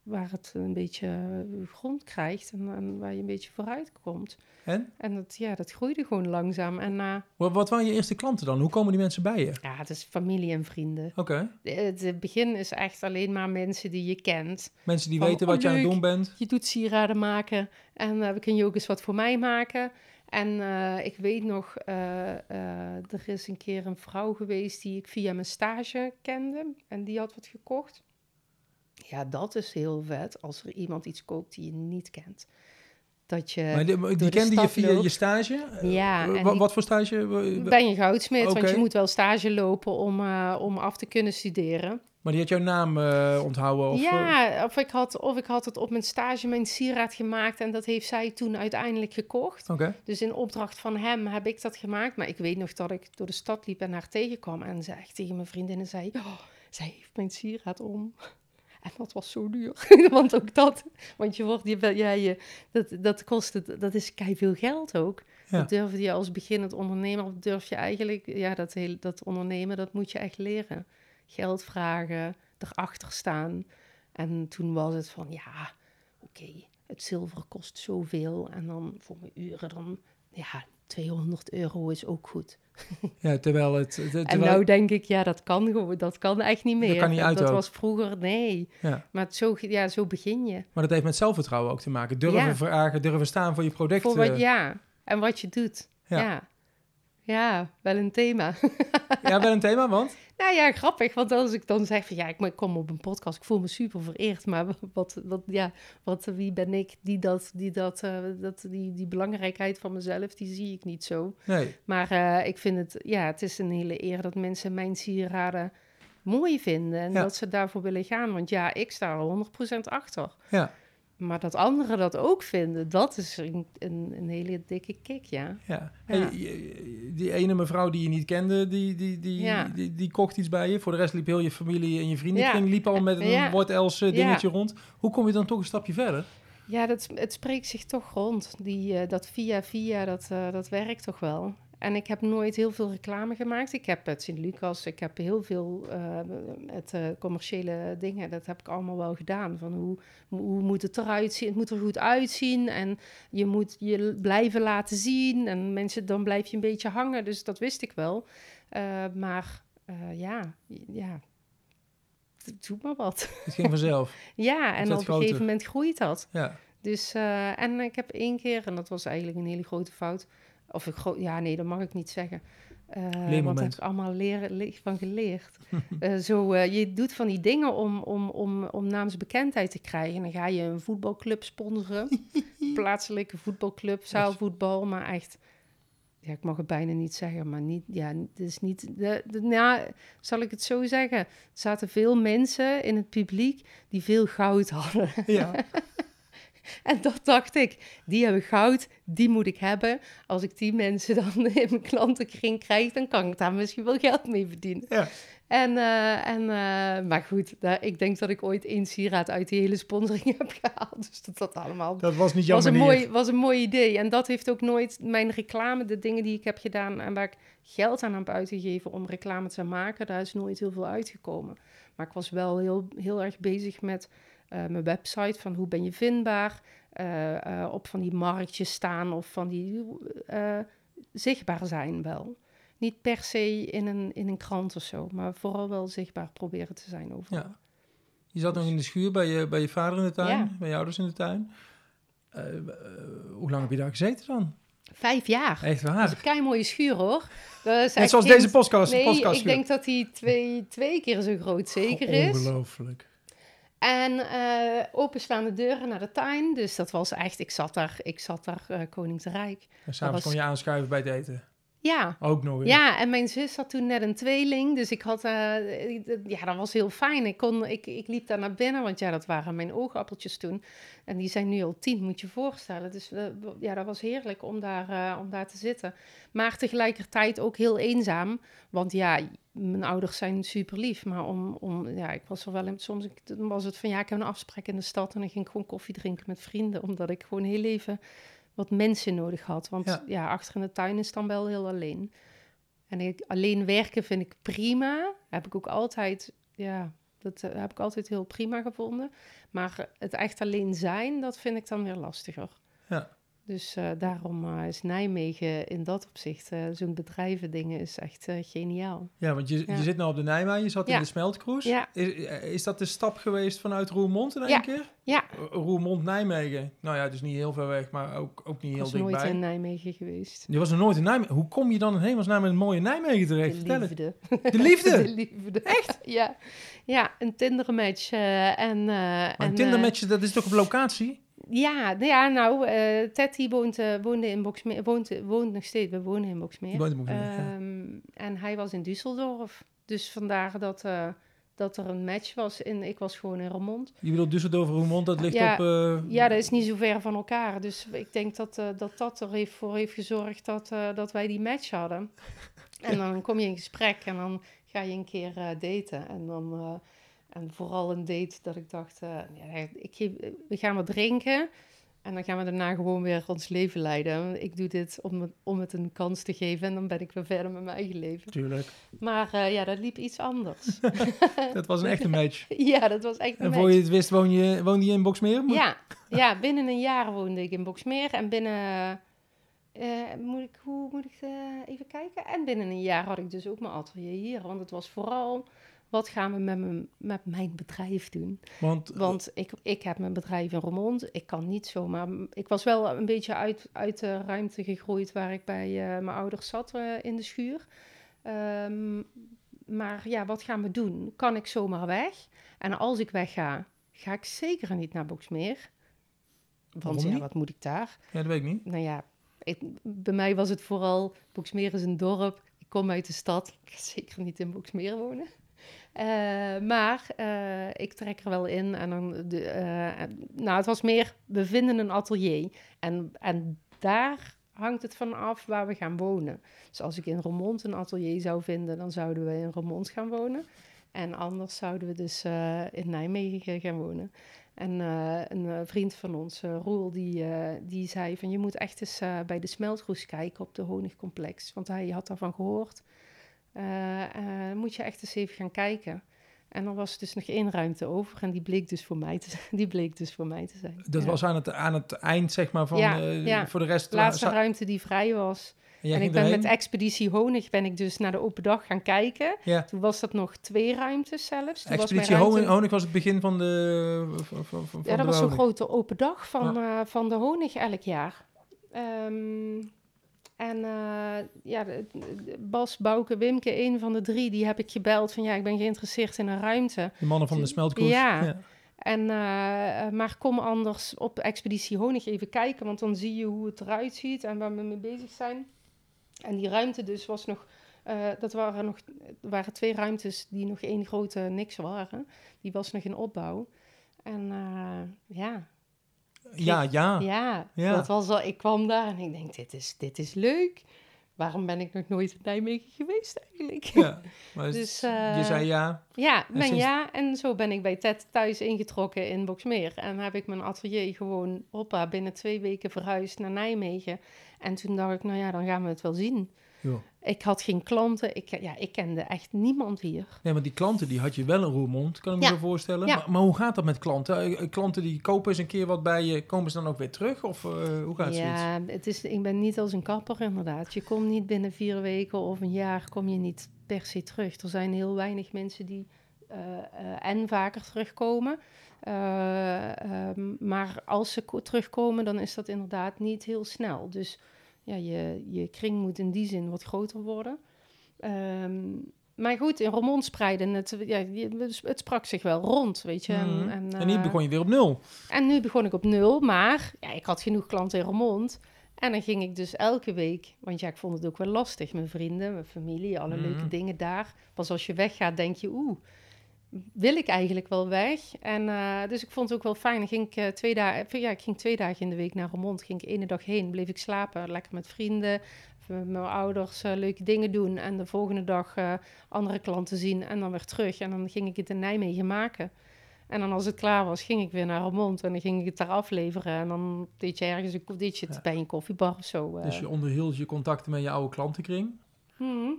waar het een beetje grond krijgt en, en, waar je een beetje vooruit komt. En? En dat, ja, dat groeide gewoon langzaam. En, wat, wat waren je eerste klanten dan? Hoe komen die mensen bij je? Ja, het is familie en vrienden. Oké. Okay. Het begin is echt alleen maar mensen die je kent. Mensen die weten wat oh, je aan het doen bent. Je doet sieraden maken en uh, kun je ook eens wat voor mij maken. En uh, ik weet nog, uh, uh, er is een keer een vrouw geweest die ik via mijn stage kende. En die had wat gekocht. Ja, dat is heel vet als er iemand iets koopt die je niet kent. Dat je maar die, die kende je via je stage? Ja. wat voor stage? Ben je goudsmid, okay. want je moet wel stage lopen om, om af te kunnen studeren. Maar die had jouw naam uh, onthouden? Of, ja, eh? of ik, had, of ik had het op mijn stage mijn sieraad gemaakt en dat heeft zij toen uiteindelijk gekocht. Okay. Dus in opdracht van hem heb ik dat gemaakt. Maar ik weet nog dat ik door de stad liep en haar tegenkwam en zei tegen mijn vriendinnen zei, oh, zij heeft mijn sieraad om. En dat was zo duur. want ook dat, want je wordt, je, ja, je, dat, dat kost, dat is kei veel geld ook. Ja. Dat durf je als beginnend ondernemer, durf je eigenlijk, ja, dat, heel, dat ondernemen, dat moet je echt leren geld vragen, erachter staan. En toen was het van, ja, oké, het zilver kost zoveel. En dan voor mijn uren dan, ja, 200 euro is ook goed. Ja, terwijl het... Terwijl... En nou denk ik, ja, dat kan gewoon, dat kan echt niet meer. Dat kan niet uit Dat was vroeger, nee. Ja. Maar zo, ja, zo begin je. Maar dat heeft met zelfvertrouwen ook te maken. Durven ja. vragen, durven staan voor je product. Voor wat, ja, en wat je doet. Ja. Ja. wel een thema. ja, wel een thema, want? Nou ja, grappig. Want als ik dan zeg van ja, ik kom op een podcast, ik voel me super vereerd. Maar wat, wat, ja, wat, wie ben ik die dat, die dat, uh, dat die, die belangrijkheid van mezelf, die zie ik niet zo. Nee. Maar uh, ik vind het, ja, het is een hele eer dat mensen mijn sieraden mooi vinden. En dat ze daarvoor willen gaan. Want ja, ik sta er 100% achter. Ja. Maar dat anderen dat ook vinden, dat is een, een, een hele dikke kick, ja. Ja. ja. die ene mevrouw die je niet kende, die, die, die, ja. die, die, kocht iets bij je. Voor de rest liep heel je familie en je vrienden liep al met een ja. wordt dingetje rond. Hoe kom je dan toch een stapje verder? Ja, dat, het spreekt zich toch rond. Die, uh, dat via via, dat, uh, dat werkt toch wel. En ik heb nooit heel veel reclame gemaakt. Ik heb het Sint-Lucas, ik heb heel veel uh, het uh, commerciële dingen, dat heb ik allemaal wel gedaan. Van hoe, hoe moet het eruit zien? Het moet er goed uitzien en je moet je blijven laten zien. En mensen, dan blijf je een beetje hangen, dus dat wist ik wel. Uh, maar ja, ja, doe maar wat. Het ging vanzelf. ja, en op een gegeven moment groeit dat. Ja. Dus, en ik heb één keer, en dat was eigenlijk een hele grote fout of ik ja, nee, dat mag ik niet zeggen. Uh, want heb ik allemaal leren, van geleerd. uh, zo, uh, je doet van die dingen om, om, om, om naamsbekendheid te krijgen. En dan ga je een voetbalclub sponsoren. plaatselijke voetbalclub, zaalvoetbal. Maar echt, ja, ik mag het bijna niet zeggen. Maar niet, ja, het is niet, de, de, nou, zal ik het zo zeggen. Er zaten veel mensen in het publiek die veel goud hadden. Ja. En dat dacht ik, die hebben goud, die moet ik hebben. Als ik die mensen dan in mijn klantenkring krijg, dan kan ik daar misschien wel geld mee verdienen. Ja. En, uh, en, uh, maar goed, ik denk dat ik ooit één sieraad uit die hele sponsoring heb gehaald. Dus dat dat allemaal... Dat was niet jouw was een mooi, was een mooi idee. En dat heeft ook nooit mijn reclame, de dingen die ik heb gedaan... en waar ik geld aan heb uitgegeven om reclame te maken... daar is nooit heel veel uitgekomen. Maar ik was wel heel, heel erg bezig met mijn website van hoe ben je vindbaar, uh, uh, op van die marktjes staan of van die zichtbaar zijn wel. Niet per se in een, in een krant of zo, maar vooral wel zichtbaar proberen te zijn overal. Ja. Je zat nog in de schuur bij je, bij je vader in de tuin, bij je ouders in de tuin. hoe lang heb je daar gezeten dan? Vijf jaar. Echt waar? Dat is een kei mooie schuur hoor. Net zoals deze podcast. Nee, podcast ik denk dat hij twee, twee keer zo groot zeker is. Ongelooflijk. En uh, openstaande deuren naar de tuin. Dus dat was echt, ik zat daar, ik zat daar uh, Koningsrijk. En s'avonds was... kon je aanschuiven bij het eten? Ja. Ook nog eens. Ja, en mijn zus had toen net een tweeling. Dus ik had, uh, ja, dat was heel fijn. Ik, kon, ik, ik liep daar naar binnen, want ja, dat waren mijn oogappeltjes toen. En die zijn nu al tien, moet je je voorstellen. Dus uh, ja, dat was heerlijk om daar, uh, om daar te zitten. Maar tegelijkertijd ook heel eenzaam. Want ja, mijn ouders zijn super lief. Maar om, om, ja, ik was er wel in, soms was het van ja, ik heb een afspraak in de stad. En dan ging ik gewoon koffie drinken met vrienden. Omdat ik gewoon heel even wat mensen nodig had. Want ja. achter in de tuin is dan wel heel alleen. En ik, alleen werken vind ik prima. Heb ik ook altijd, ja, dat uh, heb ik altijd heel prima gevonden. Maar het echt alleen zijn, dat vind ik dan weer lastiger. Ja. Dus uh, daarom uh, is Nijmegen in dat opzicht, uh, zo'n bedrijvendingen is echt geniaal. Ja, want je, Ja. je zit nou op de Nijmegen, je zat Ja. in de smeltcruise. Ja. Is, is dat de stap geweest vanuit Roermond in één keer? Ja, Roermond-Nijmegen. Nou ja, dus niet heel ver weg, maar ook, ook niet ik heel was nooit dichtbij. in Nijmegen geweest. Je was er nooit in Nijmegen. Hoe kom je dan in hemelsnaam in het mooie Nijmegen terecht? De Vertel het. liefde. De liefde? De liefde. Echt? Ja. Ja, een Tinder-match. eh, en, eh, Maar en, een eh, Tindermatch, dat is toch op locatie? Ja, nou ja, nou, eh Teddy woont, eh, woonde in Boksmeer, woont, woont nog steeds, we wonen in woont in ja. Ehm, En hij was in Düsseldorf, dus vandaar dat, eh, dat er een match was. En ik was gewoon in Remond. Je bedoelt Düsseldorf, Roermond, dat ligt Ja. op... Ja, dat is niet zo ver van elkaar. Dus ik denk dat dat, dat er heeft voor heeft gezorgd dat, dat wij die match hadden. En dan kom je in gesprek en dan ga je een keer daten. En dan... en vooral een date dat ik dacht, eh, ja, ik geef, we gaan wat drinken. En dan gaan we daarna gewoon weer ons leven leiden. Ik doe dit om, het- om het een kans te geven. En dan ben ik weer verder met mijn eigen leven. Tuurlijk. Maar eh, ja, dat liep iets anders. Dat was een echte match. ja, dat was echt een En match. voor je het wist, woon je, woonde je in Boksmeer? Ja, ja, binnen een jaar woonde ik in Boksmeer. En binnen... eh, moet ik, hoe moet ik even kijken? En binnen een jaar had ik dus ook mijn atelier hier. Want het was vooral... Wat gaan we met mijn, met mijn bedrijf doen? Want, Want ik, ik heb mijn bedrijf in Roermond. Ik kan niet zomaar... Ik was wel een beetje uit, uit de ruimte gegroeid waar ik bij eh, mijn ouders zat eh, in de schuur. Ehm, maar ja, wat gaan we doen? Kan ik zomaar weg? En als ik wegga, ga ik zeker niet naar Boksmeer. Want ja, wat moet ik daar? ja, dat weet ik niet. Nou ja, ik- bij mij was het vooral... Boksmeer is een dorp. Ik kom uit de stad. Ik ga zeker niet in Boksmeer wonen. Eh, maar eh, ik trek er wel in. En dan de, eh, nou, het was meer, we vinden een atelier. En, en daar hangt het van af waar we gaan wonen. Dus als ik in Remond een atelier zou vinden, dan zouden we in Remond gaan wonen. En anders zouden we dus in Nijmegen gaan wonen. En een vriend van ons, Roel, die, die zei van... je moet echt eens bij de smeltroes kijken op de honigcomplex. Want hij had daarvan gehoord. Eh, moet je echt eens even gaan kijken. En er was dus nog één ruimte over. En die bleek dus voor mij te, die bleek dus voor mij te zijn. Dat Ja. was aan het, aan het eind, zeg maar, van... Ja, eh, ja. Voor de rest... de laatste ruimte die vrij was. en en ik ben erheen? met Expeditie Honig ben ik dus naar de open dag gaan kijken. Ja. Toen was dat nog twee ruimtes zelfs. Toen Expeditie ruimte- Honig, was het begin van de... Van, van, van Ja, dat was zo'n grote open dag van, eh, van de honig elk jaar. Ehm, en eh, ja, Bas, Bouke, Wimke, een van de drie, die heb ik gebeld van ja, ik ben geïnteresseerd in een ruimte. De mannen van de smeltkoers. Ja. En, eh, maar kom anders op Expeditie Honig even kijken, want dan zie je hoe het eruit ziet en waar we mee bezig zijn. En die ruimte dus was nog, eh, dat waren nog, waren twee ruimtes die nog één grote niks waren. Die was nog in opbouw. En ja, Ja, ja. ja, Ja. dat was al, ik kwam daar en ik denk, dit is, dit is leuk. Waarom ben ik nog nooit in Nijmegen geweest eigenlijk? Ja, maar Dus, je eh, zei ja. Ja, En ben sinds- ja. En zo ben ik bij Ted thuis ingetrokken in Boksmeer. En heb ik mijn atelier gewoon, hoppa, binnen twee weken verhuisd naar Nijmegen. En toen dacht ik, nou ja, dan gaan we het wel zien. Joh. Ik had geen klanten. Ik, ja, ik kende echt niemand hier. Nee, maar die klanten die had je wel in Roermond, kan ik me Ja. zo voorstellen. Ja. Maar, maar hoe gaat dat met klanten? Eh, eh, Klanten die kopen eens een keer wat bij je, komen ze dan ook weer terug? Of eh, hoe gaat zoiets? ja, het is, ik ben niet als een kapper inderdaad. Je komt niet binnen vier weken of een jaar, kom je niet per se terug. Er zijn heel weinig mensen die en vaker terugkomen. Eh, ehm, maar als ze ko- terugkomen, dan is dat inderdaad niet heel snel. Dus ja, je, je kring moet in die zin wat groter worden. Ehm, maar goed, in Roermond spreiden, het, ja, het sprak zich wel rond, weet je. Mhm. En, En hier eh, begon je weer op nul. en nu begon ik op nul, maar ja, ik had genoeg klanten in Remond. En dan ging ik dus elke week, want ja, ik vond het ook wel lastig. Mijn vrienden, mijn familie, alle leuke Mhm. dingen daar. Pas als je weggaat, denk je, oeh, wil ik eigenlijk wel weg? En eh, dus ik vond het ook wel fijn. Dan ging ik, eh, twee dagen, ja, ik ging twee dagen in de week naar Remond. Ging ik ene dag heen, bleef ik slapen, lekker met vrienden, met mijn ouders eh, leuke dingen doen. En de volgende dag andere klanten zien en dan weer terug. En dan ging ik het in Nijmegen maken. En dan als het klaar was, ging ik weer naar Remond en dan ging ik het daar afleveren. En dan deed je ergens een, deed je het Ja. bij een koffiebar of zo. Dus je onderhield je contacten met je oude klantenkring. Mhm.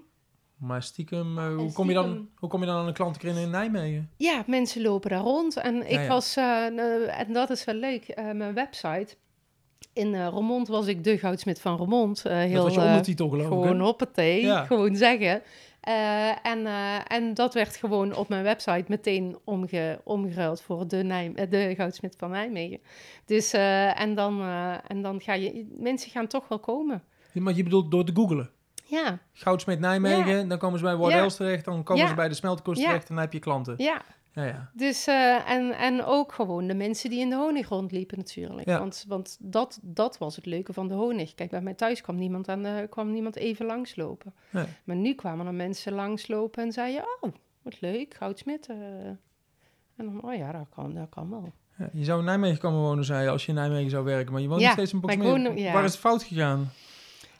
Maar stiekem, eh, hoe, kom je dan, hoe kom je dan aan een klantenkring in Nijmegen? Ja, mensen lopen daar rond. En ik Ja, ja. was, eh, eh, en dat is wel leuk, mijn website. In Remond was ik de goudsmit van Remond. heel, dat was je ondertitel geloof ik. gewoon hoppatee, Ja. gewoon zeggen. En, en dat werd gewoon op mijn website meteen omge, omgeruild voor de, Nijm eh, de goudsmit van Nijmegen. Dus, en, dan, en dan ga je, mensen gaan toch wel komen. Maar je bedoelt door te googlen. Ja, Goudsmeet Nijmegen, dan komen ze bij Wardels terecht, dan komen ze bij de smeltkoers terecht en dan heb je klanten. ja. Ja, ja. Dus, eh, en, en ook gewoon de mensen die in de honig rondliepen natuurlijk. Want, want dat, dat was het leuke van de honig. Kijk, bij mij thuis kwam niemand, aan de, kwam niemand even langslopen. Nee. Maar nu kwamen er mensen langslopen en zeiden... Oh, wat leuk, goudsmit. eh. En dan, oh ja, dat kan, dat kan wel. Ja, je zou in Nijmegen komen wonen, zei je, als je in Nijmegen zou werken. Maar je woont Ja, nog steeds in Boxmeer. Waar is het fout gegaan?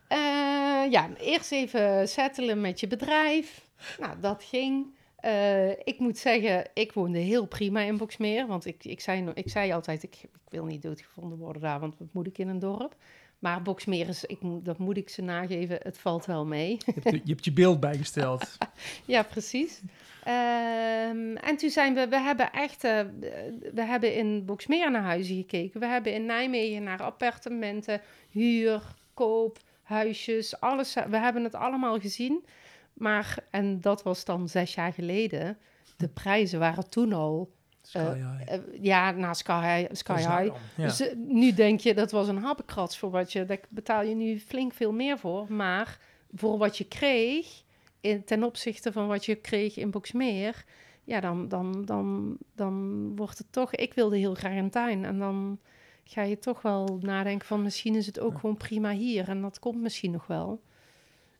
Eh, ja, eerst even settelen met je bedrijf. Nou, dat ging. Eh, ik moet zeggen, ik woonde heel prima in Boksmeer. Want ik, ik, zei, ik zei altijd, ik, ik wil niet doodgevonden worden daar, want wat moet ik in een dorp? Maar Boksmeer is, ik, dat moet ik ze nageven, het valt wel mee. Je hebt, je hebt je beeld bijgesteld. ja, precies. Ehm, en toen zijn we, we hebben echt, eh, we hebben in Boksmeer naar huizen gekeken. We hebben in Nijmegen naar appartementen, huur, koop, huisjes, alles. We hebben het allemaal gezien. Maar, en dat was dan zes jaar geleden, de prijzen waren toen al, Sky high. eh, ja, na Sky, High- Sky nou High. Ja. Dus eh, nu denk je, dat was een happenkrats voor wat je... Daar betaal je nu flink veel meer voor. Maar voor wat je kreeg, in, ten opzichte van wat je kreeg in Boksmeer... Ja, dan, dan, dan, dan wordt het toch... Ik wilde heel graag een tuin. En dan ga je toch wel nadenken van... Misschien is het ook gewoon prima hier. En dat komt misschien nog wel.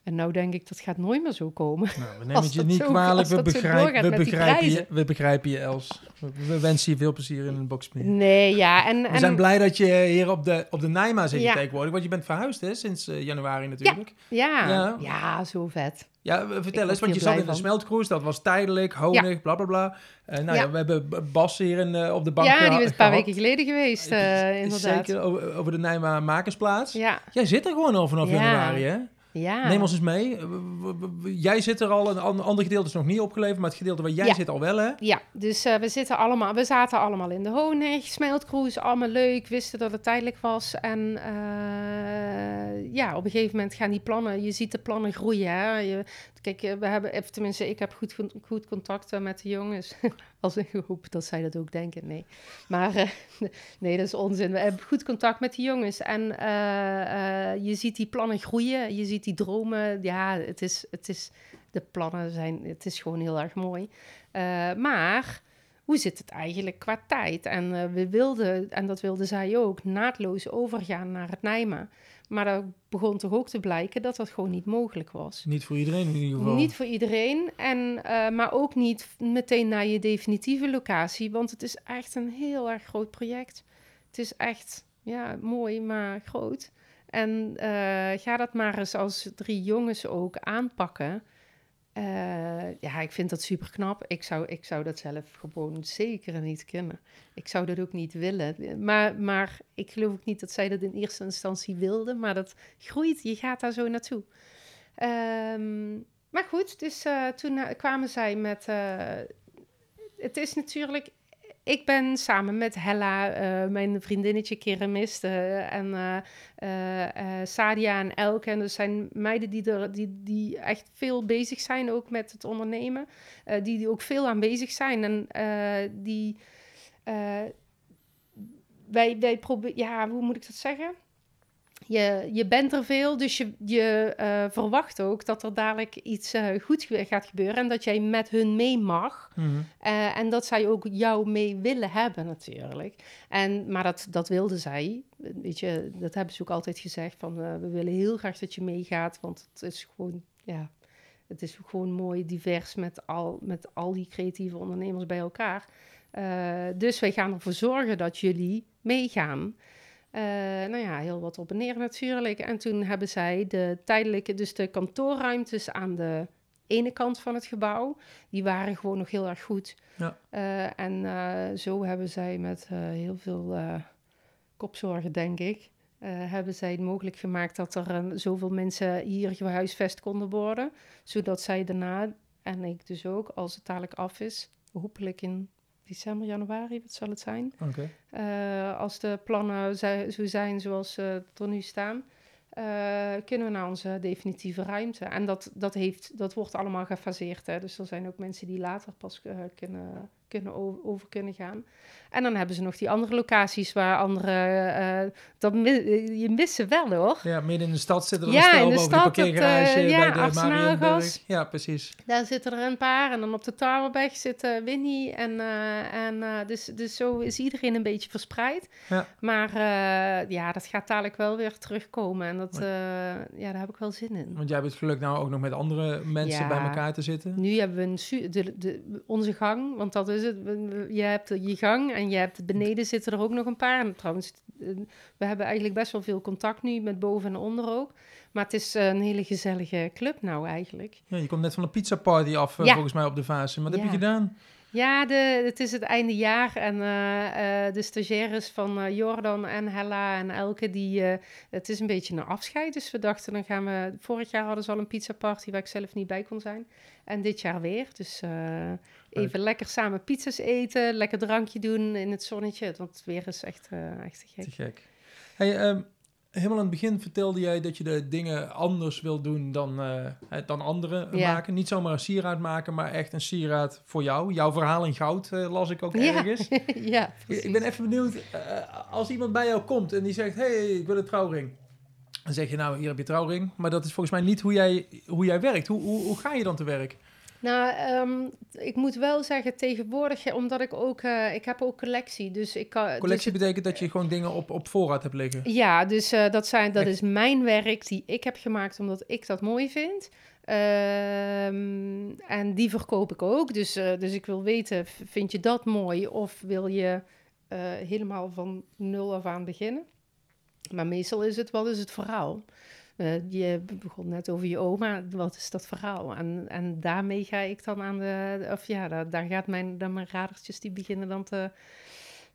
En nou denk ik, dat gaat nooit meer zo komen. Nou, we nemen Als het je niet zo- kwalijk. We, doorgaat we, begrijpen je, we begrijpen je, Els. We, we wensen je veel plezier in een Boxmeer. Nee, ja. En, We en, zijn blij dat je hier op de, op de Nijma zit Ja. tegenwoordig. Want je bent verhuisd hè, sinds eh, januari natuurlijk. ja, Ja. ja. zo vet. Ja, we- vertel eens, want je zat in de smeltcruise. Dat was tijdelijk, honig, bla bla bla. Eh, nou ja. Ja. we hebben Bas hier in, eh, op de bank Ja, die is een paar gehad. weken geleden geweest, eh, inderdaad. Zeker, over, over de Nijma Makersplaats. Ja, Jij zit er gewoon al vanaf Ja. januari, hè? Ja. Neem ons eens mee. Jij zit er al, een an- ander gedeelte is nog niet opgeleverd, maar het gedeelte waar jij Ja. zit al wel, hè? Ja, dus eh, we, zitten allemaal, we zaten allemaal in de honig, smeltcruise, allemaal leuk, wisten dat het tijdelijk was. En eh, ja, op een gegeven moment gaan die plannen, je ziet de plannen groeien. Hè? Je, kijk, eh, we hebben, of tenminste, ik heb goed, goed, contact eh, met de jongens. Als ik hoop dat zij dat ook denken, nee. Maar eh, nee, dat is onzin. We hebben goed contact met de jongens. En eh, eh, je ziet die plannen groeien, je ziet die dromen. Ja, het is, het is, de plannen zijn, het is gewoon heel erg mooi. Eh, maar hoe zit het eigenlijk qua tijd? En eh, we wilden, en dat wilde zij ook, naadloos overgaan naar het Nijma. Maar dat begon toch ook te blijken dat dat gewoon niet mogelijk was. Niet voor iedereen in ieder geval. Niet voor iedereen, en, eh, maar ook niet meteen naar je definitieve locatie, want het is echt een heel erg groot project. Het is echt ja, mooi, maar groot. En eh, ga dat maar eens als drie jongens ook aanpakken. Eh, ja, ik vind dat super knap. Ik zou, ik zou dat zelf gewoon zeker niet kunnen. Ik zou dat ook niet willen. Maar, maar ik geloof ook niet dat zij dat in eerste instantie wilde. Maar dat groeit. Je gaat daar zo naartoe. Ehm, maar goed, dus eh, toen eh, kwamen zij met. het is natuurlijk. Ik ben samen met Hella, eh, mijn vriendinnetje keramist, eh, en eh, Sadia en Elke. En dat zijn meiden die, er, die, die echt veel bezig zijn ook met het ondernemen. die, die ook veel aan bezig zijn. En die. wij, wij proberen. Ja, hoe moet ik dat zeggen? Je, je bent er veel, dus je, je eh, verwacht ook dat er dadelijk iets uh, goeds gaat gebeuren en dat jij met hun mee mag. Mhm. Eh, en dat zij ook jou mee willen hebben natuurlijk. En, maar dat, dat wilde zij. Weet je, dat hebben ze ook altijd gezegd van we willen heel graag dat je meegaat, want het is gewoon, ja, het is gewoon mooi divers met al, met al die creatieve ondernemers bij elkaar. dus wij gaan ervoor zorgen dat jullie meegaan. Uh, nou ja, heel wat op en neer natuurlijk. En toen hebben zij de tijdelijke, dus de kantoorruimtes aan de ene kant van het gebouw, die waren gewoon nog heel erg goed. Ja. Uh, en uh, zo hebben zij met heel veel kopzorgen, denk ik, hebben zij het mogelijk gemaakt dat er zoveel mensen hier gehuisvest konden worden. Zodat zij daarna, en ik dus ook, als het dadelijk af is, hopelijk in december, januari, wat zal het zijn? Oké. Uh, als de plannen zo zijn zoals ze er nu staan, uh, kunnen we naar onze definitieve ruimte. En dat, dat, heeft, dat wordt allemaal gefaseerd. Hè? Dus er zijn ook mensen die later pas uh, kunnen kunnen over, over, kunnen gaan. En dan hebben ze nog die andere locaties waar andere... Uh, dat je mist ze wel hoor. Ja, midden in de stad zitten er ja, een in de stad, op de parkeergarage uh, ja, bij de Marienburg. Ja, precies. Daar zitten er een paar. En dan op de Towerweg zitten Winnie. En, uh, en dus, dus zo is iedereen een beetje verspreid. Ja. Maar ja, dat gaat dadelijk wel weer terugkomen. En dat, ja, daar heb ik wel zin in. Want jij hebt het geluk nou ook nog met andere mensen Ja. bij elkaar te zitten. Nu hebben we een de, de, onze gang, want dat is het. Je hebt je gang en je hebt beneden zitten er ook nog een paar. En trouwens, eh, we hebben eigenlijk best wel veel contact nu met boven en onder ook. Maar het is een hele gezellige club nou eigenlijk. Ja, je komt net van de pizza party af, eh, Ja. volgens mij op de fase. Wat heb je gedaan? Ja, de, het is het einde jaar en eh, eh, de stagiaires van eh, Jordan en Hella en Elke, die, eh, het is een beetje een afscheid. Dus we dachten, dan gaan we, vorig jaar hadden ze al een pizza party waar ik zelf niet bij kon zijn. En dit jaar weer, dus eh, even lekker samen pizza's eten, lekker drankje doen in het zonnetje. Want het weer is echt, eh, echt te gek. Te gek. Hey, ehm, helemaal aan het begin vertelde jij dat je de dingen anders wil doen dan, eh, hè, dan anderen Ja. maken. Niet zomaar een sieraad maken, maar echt een sieraad voor jou. Jouw verhaal in goud eh, las ik ook Ja, ergens. ja, precies. Ik ben even benieuwd, eh, als iemand bij jou komt en die zegt, hey, ik wil een trouwring. Dan zeg je, nou, hier heb je trouwring. Maar dat is volgens mij niet hoe jij, hoe jij werkt. Hoe, hoe, hoe ga je dan te werk? Nou, ehm, ik moet wel zeggen, tegenwoordig, omdat ik ook, eh, ik heb ook collectie, dus ik kan... dus Collectie betekent dat je gewoon dingen op, op voorraad hebt liggen. Ja, dus eh, dat, zijn, dat Echt? is mijn werk die ik heb gemaakt omdat ik dat mooi vind. Ehm, en die verkoop ik ook. Dus, eh, dus ik wil weten, vind je dat mooi of wil je helemaal van nul af aan beginnen? Maar meestal is het, wat is het verhaal? Eh, je begon net over je oma, wat is dat verhaal? En, en daarmee ga ik dan aan de, of ja, daar, daar gaat mijn, dan mijn radertjes, die beginnen dan te,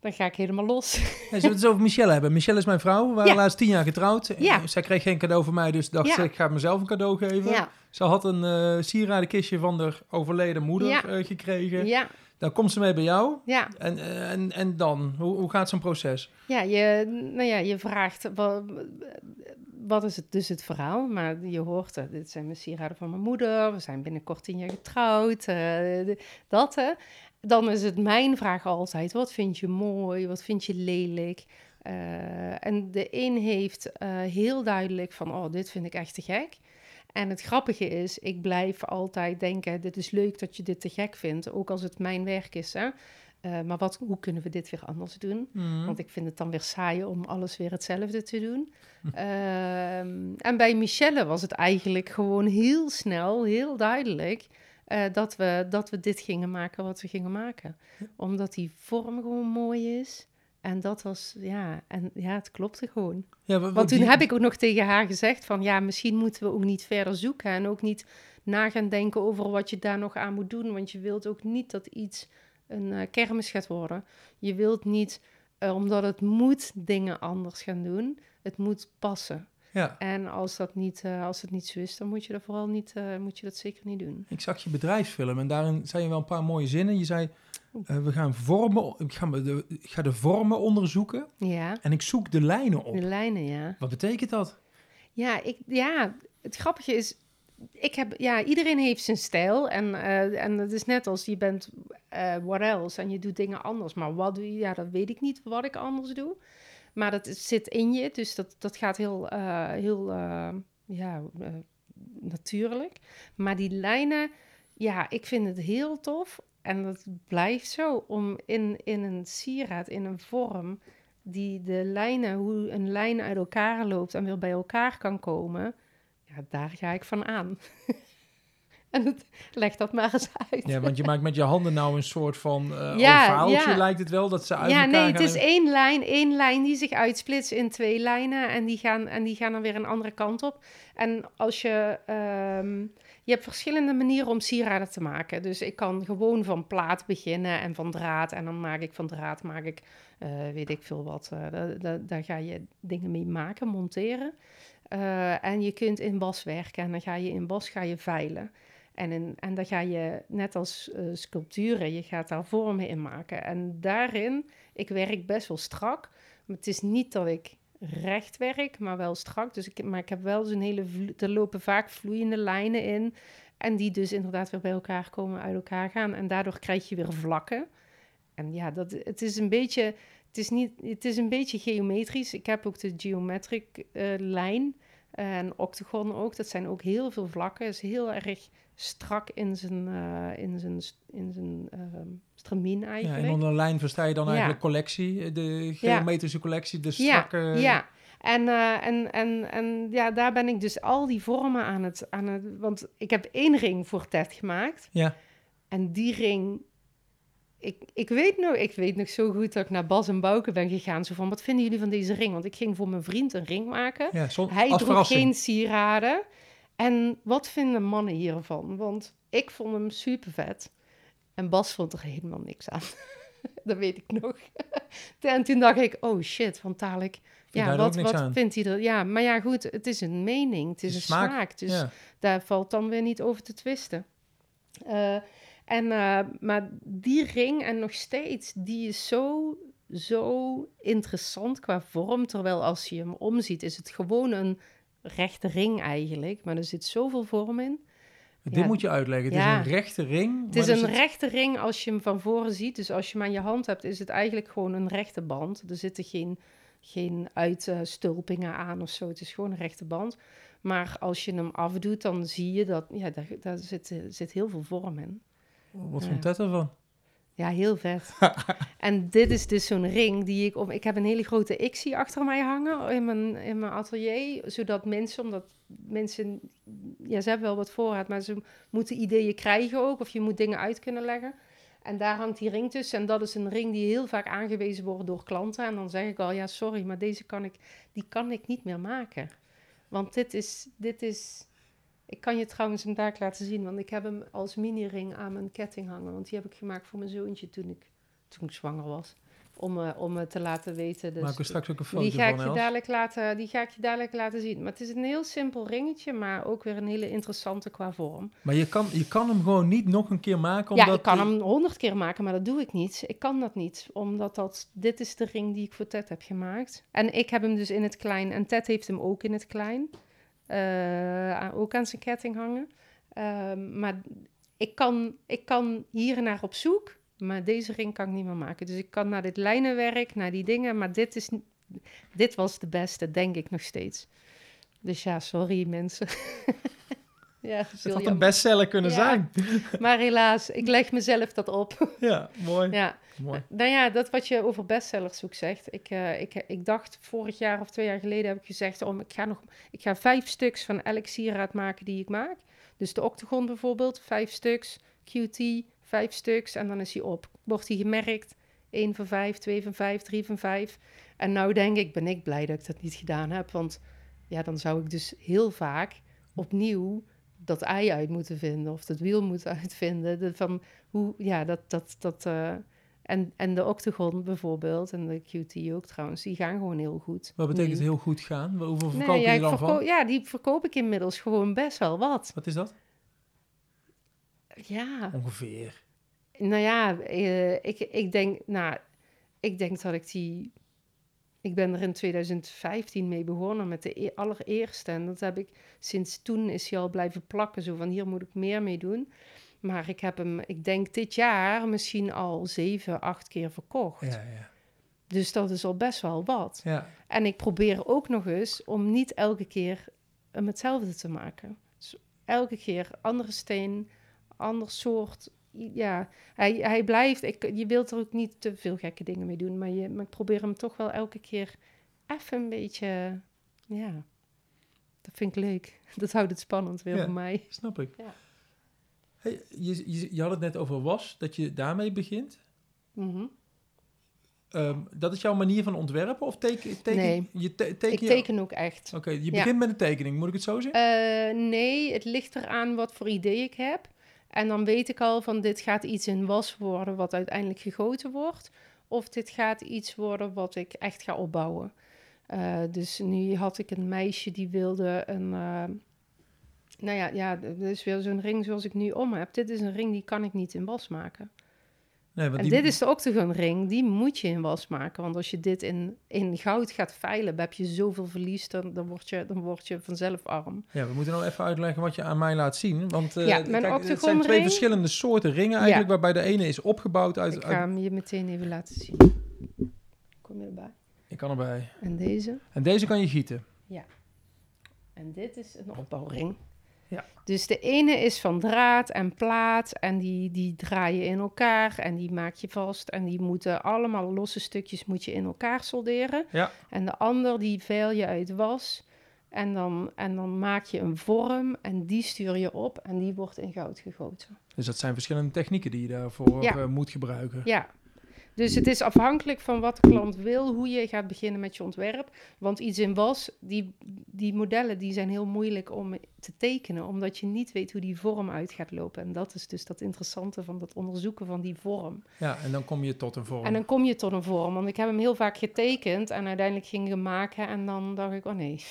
dan ga ik helemaal los. Hey, zullen we het eens over Michelle hebben? Michelle is mijn vrouw. We waren Ja. laatst tien jaar getrouwd. Ja. Zij kreeg geen cadeau van mij, dus dacht Ja. ze, ik ga mezelf een cadeau geven. Ja, Ze had een eh sieradenkistje van de overleden moeder eh, gekregen. ja, Dan komt ze mee bij jou. ja. En, en, en dan? Hoe, hoe gaat zo'n proces? Ja, je, nou ja, je vraagt wat, wat is het dus het verhaal? Maar je hoort, dit zijn mijn sieraden van mijn moeder, we zijn binnenkort tien jaar getrouwd, eh, de- dat hè. Dan is het mijn vraag altijd, wat vind je mooi, wat vind je lelijk? Eh, en de een heeft eh, heel duidelijk van, oh, dit vind ik echt te gek. En het grappige is, ik blijf altijd denken, dit is leuk dat je dit te gek vindt, ook als het mijn werk is. Hè? Eh, maar wat, hoe kunnen we dit weer anders doen? Mhm. Want ik vind het dan weer saai om alles weer hetzelfde te doen. Ehm, en bij Michelle was het eigenlijk gewoon heel snel, heel duidelijk... eh, dat, we, dat we dit gingen maken wat we gingen maken. Omdat die vorm gewoon mooi is. En dat was, ja, en ja, het klopte gewoon. Ja, wa- wa- Want toen die- heb ik ook nog tegen haar gezegd van... ja, misschien moeten we ook niet verder zoeken... en ook niet na gaan denken over wat je daar nog aan moet doen. Want je wilt ook niet dat iets een eh, kermis gaat worden. Je wilt niet, eh, omdat het moet, dingen anders gaan doen. Het moet passen. Ja, En als dat niet, eh, als het niet zo is, dan moet je dat vooral niet, moet je dat zeker niet doen. ik zag je bedrijfsfilm en daarin zei je wel een paar mooie zinnen. Je zei, eh, we gaan vormen, ik ga, de, ik ga de vormen onderzoeken Ja, en ik zoek de lijnen op. de lijnen, ja. Wat betekent dat? Ja, ik, ja, het grappige is, ik heb, ja, iedereen heeft zijn stijl. En, eh, en het is net als je bent eh what else en je doet dingen anders. Maar wat doe je? Ja, dat weet ik niet wat ik anders doe. Maar dat zit in je, dus dat, dat gaat heel, heel ja, natuurlijk. Maar die lijnen, ja, ik vind het heel tof. En dat blijft zo om in, in een sieraad, in een vorm, die de lijnen, hoe een lijn uit elkaar loopt en weer bij elkaar kan komen. Ja, daar ga ik van aan. en het, leg dat maar eens uit. Ja, want je maakt met je handen nou een soort van eh Ja, ovaaltje, ja. lijkt het wel, dat ze uit Ja, elkaar nee, het is één lijn, één lijn die zich uitsplitst in twee lijnen en die gaan, en die gaan dan weer een andere kant op. En als je, ehm, je hebt verschillende manieren om sieraden te maken. Dus ik kan gewoon van plaat beginnen en van draad en dan maak ik van draad, maak ik, eh, weet ik veel wat, eh, da- da- daar ga je dingen mee maken, monteren. Eh, en je kunt in bas werken en dan ga je in bas ga je veilen. En, in, en dan ga je, net als sculpturen, je gaat daar vormen in maken. En daarin, ik werk best wel strak. Maar het is niet dat ik recht werk, maar wel strak. Dus ik, maar ik heb wel zo'n hele... vlo- Er lopen vaak vloeiende lijnen in. En die dus inderdaad weer bij elkaar komen, uit elkaar gaan. En daardoor krijg je weer vlakken. En ja, dat, het is een beetje... Het is, niet, het is een beetje geometrisch. Ik heb ook de geometric eh, lijn en octagon ook. Dat zijn ook heel veel vlakken. Is heel erg strak in zijn, eh, in zijn, in zijn ehm stramien Ja, eigenlijk. en onder een lijn versta je dan Ja. eigenlijk collectie, de geometrische collectie, de strakke... Ja, ja. En, eh, en, en, en ja, daar ben ik dus al die vormen aan het, aan het... Want ik heb één ring voor Ted gemaakt. Ja. En die ring... Ik, ik, weet nog, ik weet nog zo goed dat ik naar Bas en Bouke ben gegaan. Zo van, wat vinden jullie van deze ring? Want ik ging voor mijn vriend een ring maken. Ja, Hij droeg geen sieraden. En wat vinden mannen hiervan? Want ik vond hem super vet. En Bas vond er helemaal niks aan. dat weet ik nog. en toen dacht ik, oh shit, want dadelijk... Ja, wat, wat aan? vindt hij er? Ja, maar ja, goed, het is een mening. Het is Het een smaak, smaak. Dus Ja. daar valt dan weer niet over te twisten. Eh, en, eh, maar die ring, en nog steeds, die is zo, zo interessant qua vorm. Terwijl als je hem omziet, is het gewoon een rechte ring eigenlijk. Maar er zit zoveel vorm in. Dit Ja. moet je uitleggen. Het Ja. is een rechte ring. Het is een rechte ring als je hem van voren ziet. Dus als je hem aan je hand hebt, is het eigenlijk gewoon een rechte band. Er zitten geen, geen uitstulpingen aan of zo. Het is gewoon een rechte band. Maar als je hem afdoet, dan zie je dat... Ja, daar, daar zit, eh, zit heel veel vorm in. Wat Ja. vond Ted ervan? Ja, heel vet. en dit is dus zo'n ring die ik... Op, ik heb een hele grote Ixie achter mij hangen in mijn, in mijn atelier. Zodat mensen, omdat mensen... Ja, ze hebben wel wat voorraad, maar ze moeten ideeën krijgen ook. Of je moet dingen uit kunnen leggen. En daar hangt die ring tussen. En dat is een ring die heel vaak aangewezen wordt door klanten. En dan zeg ik al, ja, sorry, maar deze kan ik, die kan ik niet meer maken. Want dit is, dit is... Ik kan je trouwens hem daar laten zien, want ik heb hem als mini-ring aan mijn ketting hangen. Want die heb ik gemaakt voor mijn zoontje toen ik, toen ik zwanger was. Om, eh, om het te laten weten. Dus Maken we straks ook een foto die ga, ik van, je dadelijk laten, die ga ik je dadelijk laten zien. Maar het is een heel simpel ringetje, maar ook weer een hele interessante qua vorm. Maar je kan, je kan hem gewoon niet nog een keer maken, Ja, omdat... ik kan hem honderd keer maken, maar dat doe ik niet. Ik kan dat niet, omdat dat, dit is de ring die ik voor Ted heb gemaakt. En ik heb hem dus in het klein, en Ted heeft hem ook in het klein. Aan- ook aan zijn ketting hangen. Ehm, maar ik kan, ik kan hier naar op zoek, maar deze ring kan ik niet meer maken. Dus ik kan naar dit lijnenwerk, naar die dingen, maar dit, is, dit was de beste, denk ik nog steeds. Dus ja, sorry mensen. ja, Het had een bestseller kunnen Ja. zijn. maar helaas, ik leg mezelf dat op. Ja, mooi. ja. mooi. Nou ja, dat wat je over bestsellers ook zegt. Ik, eh, ik, ik dacht vorig jaar of twee jaar geleden heb ik gezegd... om ik, ga nog, ik ga vijf stuks van elk sieraad maken die ik maak. Dus de octagon bijvoorbeeld, vijf stuks. QT, vijf stuks. En dan is hij op. Wordt hij gemerkt. 1 van 5, 2 van 5, 3 van 5. En nou denk ik, ben ik blij dat ik dat niet gedaan heb. Want ja, dan zou ik dus heel vaak opnieuw dat ei uit moeten vinden. Of dat wiel moeten uitvinden. De, van hoe, ja, dat... dat, dat eh, en, en de octagon bijvoorbeeld, en de QT ook trouwens, die gaan gewoon heel goed. Wat betekent nu. heel goed gaan? Hoeveel Nee, verkoop ja, je dan van? ja, die verkoop ik inmiddels gewoon best wel wat. Wat is dat? Ja, Ongeveer. nou ja, eh, ik, ik, denk, nou, ik denk dat ik die... Ik ben er in 2015 mee begonnen met de e- allereerste. En dat heb ik sinds toen is hij al blijven plakken. Zo van hier moet ik meer mee doen. Maar ik heb hem, ik denk dit jaar misschien al zeven, acht keer verkocht. Ja, ja. Dus dat is al best wel wat. Ja. En ik probeer ook nog eens om niet elke keer hem hetzelfde te maken. Dus elke keer andere steen, ander soort. Ja, hij, hij blijft. Ik, je wilt er ook niet te veel gekke dingen mee doen. Maar, je, maar ik probeer hem toch wel elke keer even een beetje. Ja, dat vind ik leuk. Dat houdt het spannend weer Ja. voor mij. Snap ik. Ja. Hey, je, je, je had het net over was, dat je daarmee begint. Mhm. Ehm, dat is jouw manier van ontwerpen? Of teken, teken, Nee. je te- teken Ik je- teken ook echt. Oké, je Ja. begint met een tekening, moet ik het zo zeggen? Eh, nee, het ligt eraan wat voor idee ik heb. En dan weet ik al van dit gaat iets in was worden wat uiteindelijk gegoten wordt. Of dit gaat iets worden wat ik echt ga opbouwen. Eh, dus nu had ik een meisje die wilde een... eh, nou ja, ja, dit is weer zo'n ring zoals ik nu om heb. Dit is een ring die kan ik niet in was maken. Nee, want En die- dit is de octagon ring, die moet je in was maken. Want als je dit in, in goud gaat veilen, heb je zoveel verlies, dan, dan, word je, dan word je vanzelf arm. Ja, we moeten nou even uitleggen wat je aan mij laat zien. Want Ja, mijn kijk, het zijn octagonring- twee verschillende soorten ringen eigenlijk, waarbij de ene is opgebouwd uit... Ik ga hem je meteen even laten zien. Kom je erbij? ik kan erbij. En deze. En deze kan je gieten. En dit is een opbouwring. Ja. Dus de ene is van draad en plaat en die, die draai je in elkaar en die maak je vast. En die moeten allemaal losse stukjes moet je in elkaar solderen. Ja. En de ander die veil je uit was. En dan, en dan maak je een vorm en die stuur je op en die wordt in goud gegoten. Dus dat zijn verschillende technieken die je daarvoor Ja. eh, moet gebruiken. Ja, dus het is afhankelijk van wat de klant wil, hoe je gaat beginnen met je ontwerp. Want iets in was, die, die modellen die zijn heel moeilijk om te tekenen, omdat je niet weet hoe die vorm uit gaat lopen. En dat is dus dat interessante van dat onderzoeken van die vorm. Ja, en dan kom je tot een vorm. En dan kom je tot een vorm, want ik heb hem heel vaak getekend en uiteindelijk ging ik hem maken en dan dacht ik, oh nee,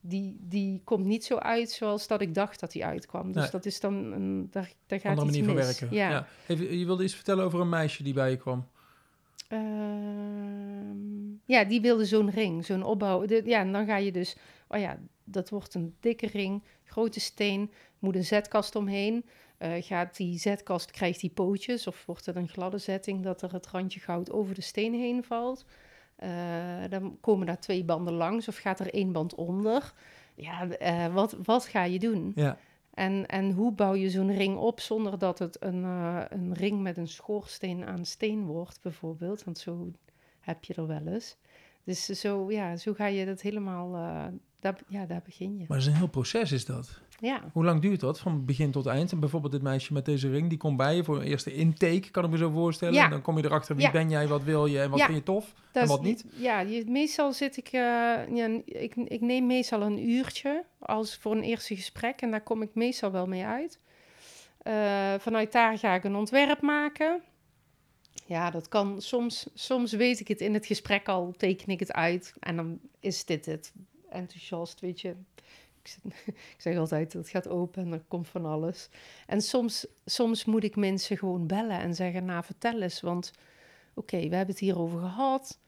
die, die komt niet zo uit zoals dat ik dacht dat hij uitkwam. Dus Nee. dat is dan, een, daar, daar gaat andere iets manier van mis. werken. Ja. Even, je wilde iets vertellen over een meisje die bij je kwam. Ehm, ja, die wilde zo'n ring, zo'n opbouw. De- ja, en dan ga je dus, oh ja, dat wordt een dikke ring, grote steen, moet een zetkast omheen. Eh, gaat die zetkast, krijgt die pootjes of wordt het een gladde zetting dat er het randje goud over de steen heen valt. Eh, dan komen daar twee banden langs of gaat er één band onder. Ja, eh, wat, wat ga je doen? Ja. En, en hoe bouw je zo'n ring op zonder dat het een, eh, een ring met een schoorsteen aan steen wordt, bijvoorbeeld? Want zo heb je er wel eens. Dus zo, ja, zo ga je dat helemaal, eh, daar, ja, daar begin je. Maar dat is een heel proces, is dat. Ja, Hoe lang duurt dat, van begin tot eind? En bijvoorbeeld dit meisje met deze ring, die komt bij je voor een eerste intake, kan ik me zo voorstellen. Ja. En dan kom je erachter, wie Ja. ben jij, wat wil je en wat vind je tof dat en wat niet. Ja, je, meestal zit ik, eh, ja, ik, ik neem meestal een uurtje als voor een eerste gesprek en daar kom ik meestal wel mee uit. Eh, vanuit daar ga ik een ontwerp maken. Ja, dat kan soms. Soms weet ik het in het gesprek al, teken ik het uit en dan is dit het. Enthousiast, weet je. Ik, zeg- ik zeg altijd, het gaat open en er komt van alles. En soms, soms moet ik mensen gewoon bellen en zeggen, nou vertel eens, want oké, we hebben het hierover gehad,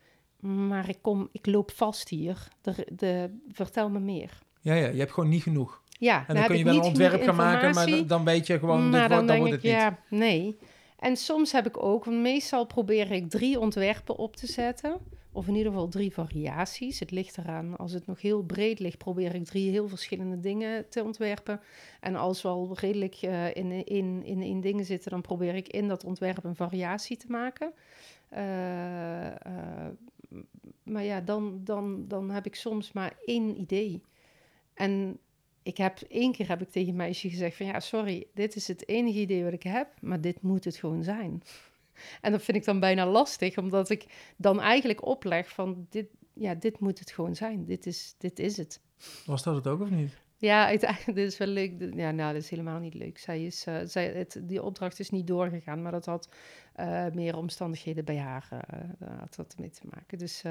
maar ik, kom, ik loop vast hier. De, de, vertel me meer. Ja, ja, je hebt gewoon niet genoeg. Ja, En dan kun je wel een ontwerp gaan maken, maar dan, weet je gewoon, maar dit dan wordt, dan wordt ik, het niet. ja, nee. En soms heb ik ook, meestal probeer ik drie ontwerpen op te zetten. Of in ieder geval drie variaties. Het ligt eraan, als het nog heel breed ligt, probeer ik drie heel verschillende dingen te ontwerpen. En als we al redelijk eh, in, in, in, in dingen zitten, dan probeer ik in dat ontwerp een variatie te maken. Eh, eh, maar ja, dan, dan, dan heb ik soms maar één idee. En ik heb één keer heb ik tegen een meisje gezegd van ja, sorry, dit is het enige idee wat ik heb, maar dit moet het gewoon zijn. En dat vind ik dan bijna lastig, omdat ik dan eigenlijk opleg van dit, ja, dit moet het gewoon zijn. Dit is, dit is het. Was dat het ook of niet? Ja, uiteindelijk, dit is wel leuk. Ja, nou, dat is helemaal niet leuk. Zij is, eh, zij, het, die opdracht is niet doorgegaan, maar dat had eh, meer omstandigheden bij haar daar had dat mee te maken. Dus.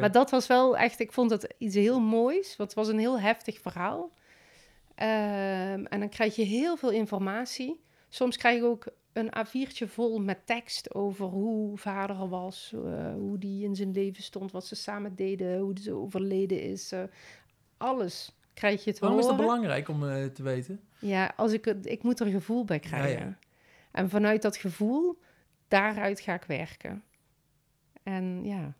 Maar dat was wel echt, ik vond het iets heel moois, want het was een heel heftig verhaal. Ehm, en dan krijg je heel veel informatie. Soms krijg je ook een A4'tje vol met tekst over hoe vader er was, eh, hoe die in zijn leven stond, wat ze samen deden, hoe ze overleden is. eh, alles krijg je te Waarom is dat belangrijk om eh, te weten? Ja, als ik, het- ik moet er gevoel bij krijgen. ja. En vanuit dat gevoel, daaruit ga ik werken. En ja,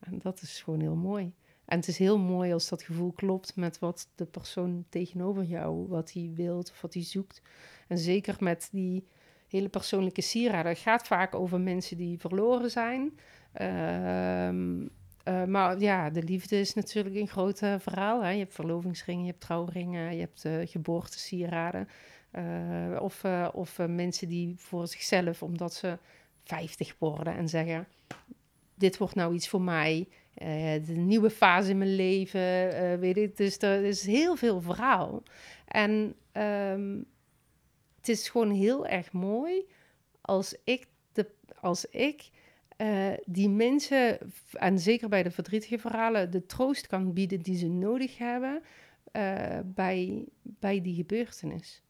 En dat is gewoon heel mooi. En het is heel mooi als dat gevoel klopt met wat de persoon tegenover jou, wat hij wilt of wat hij zoekt. En zeker met die hele persoonlijke sieraden. Het gaat vaak over mensen die verloren zijn. Ehm, eh, maar ja, de liefde is natuurlijk een groot eh, verhaal. Hè? Je hebt verlovingsringen, je hebt trouwringen, je hebt uh, geboortesieraden. of of mensen die voor zichzelf, omdat ze 50 worden en zeggen: Dit wordt nou iets voor mij. de nieuwe fase in mijn leven. weet ik. Dus er is heel veel verhaal. En ehm, het is gewoon heel erg mooi als ik, de, als ik uh, die mensen, en zeker bij de verdrietige verhalen, de troost kan bieden die ze nodig hebben uh, bij, bij die gebeurtenis.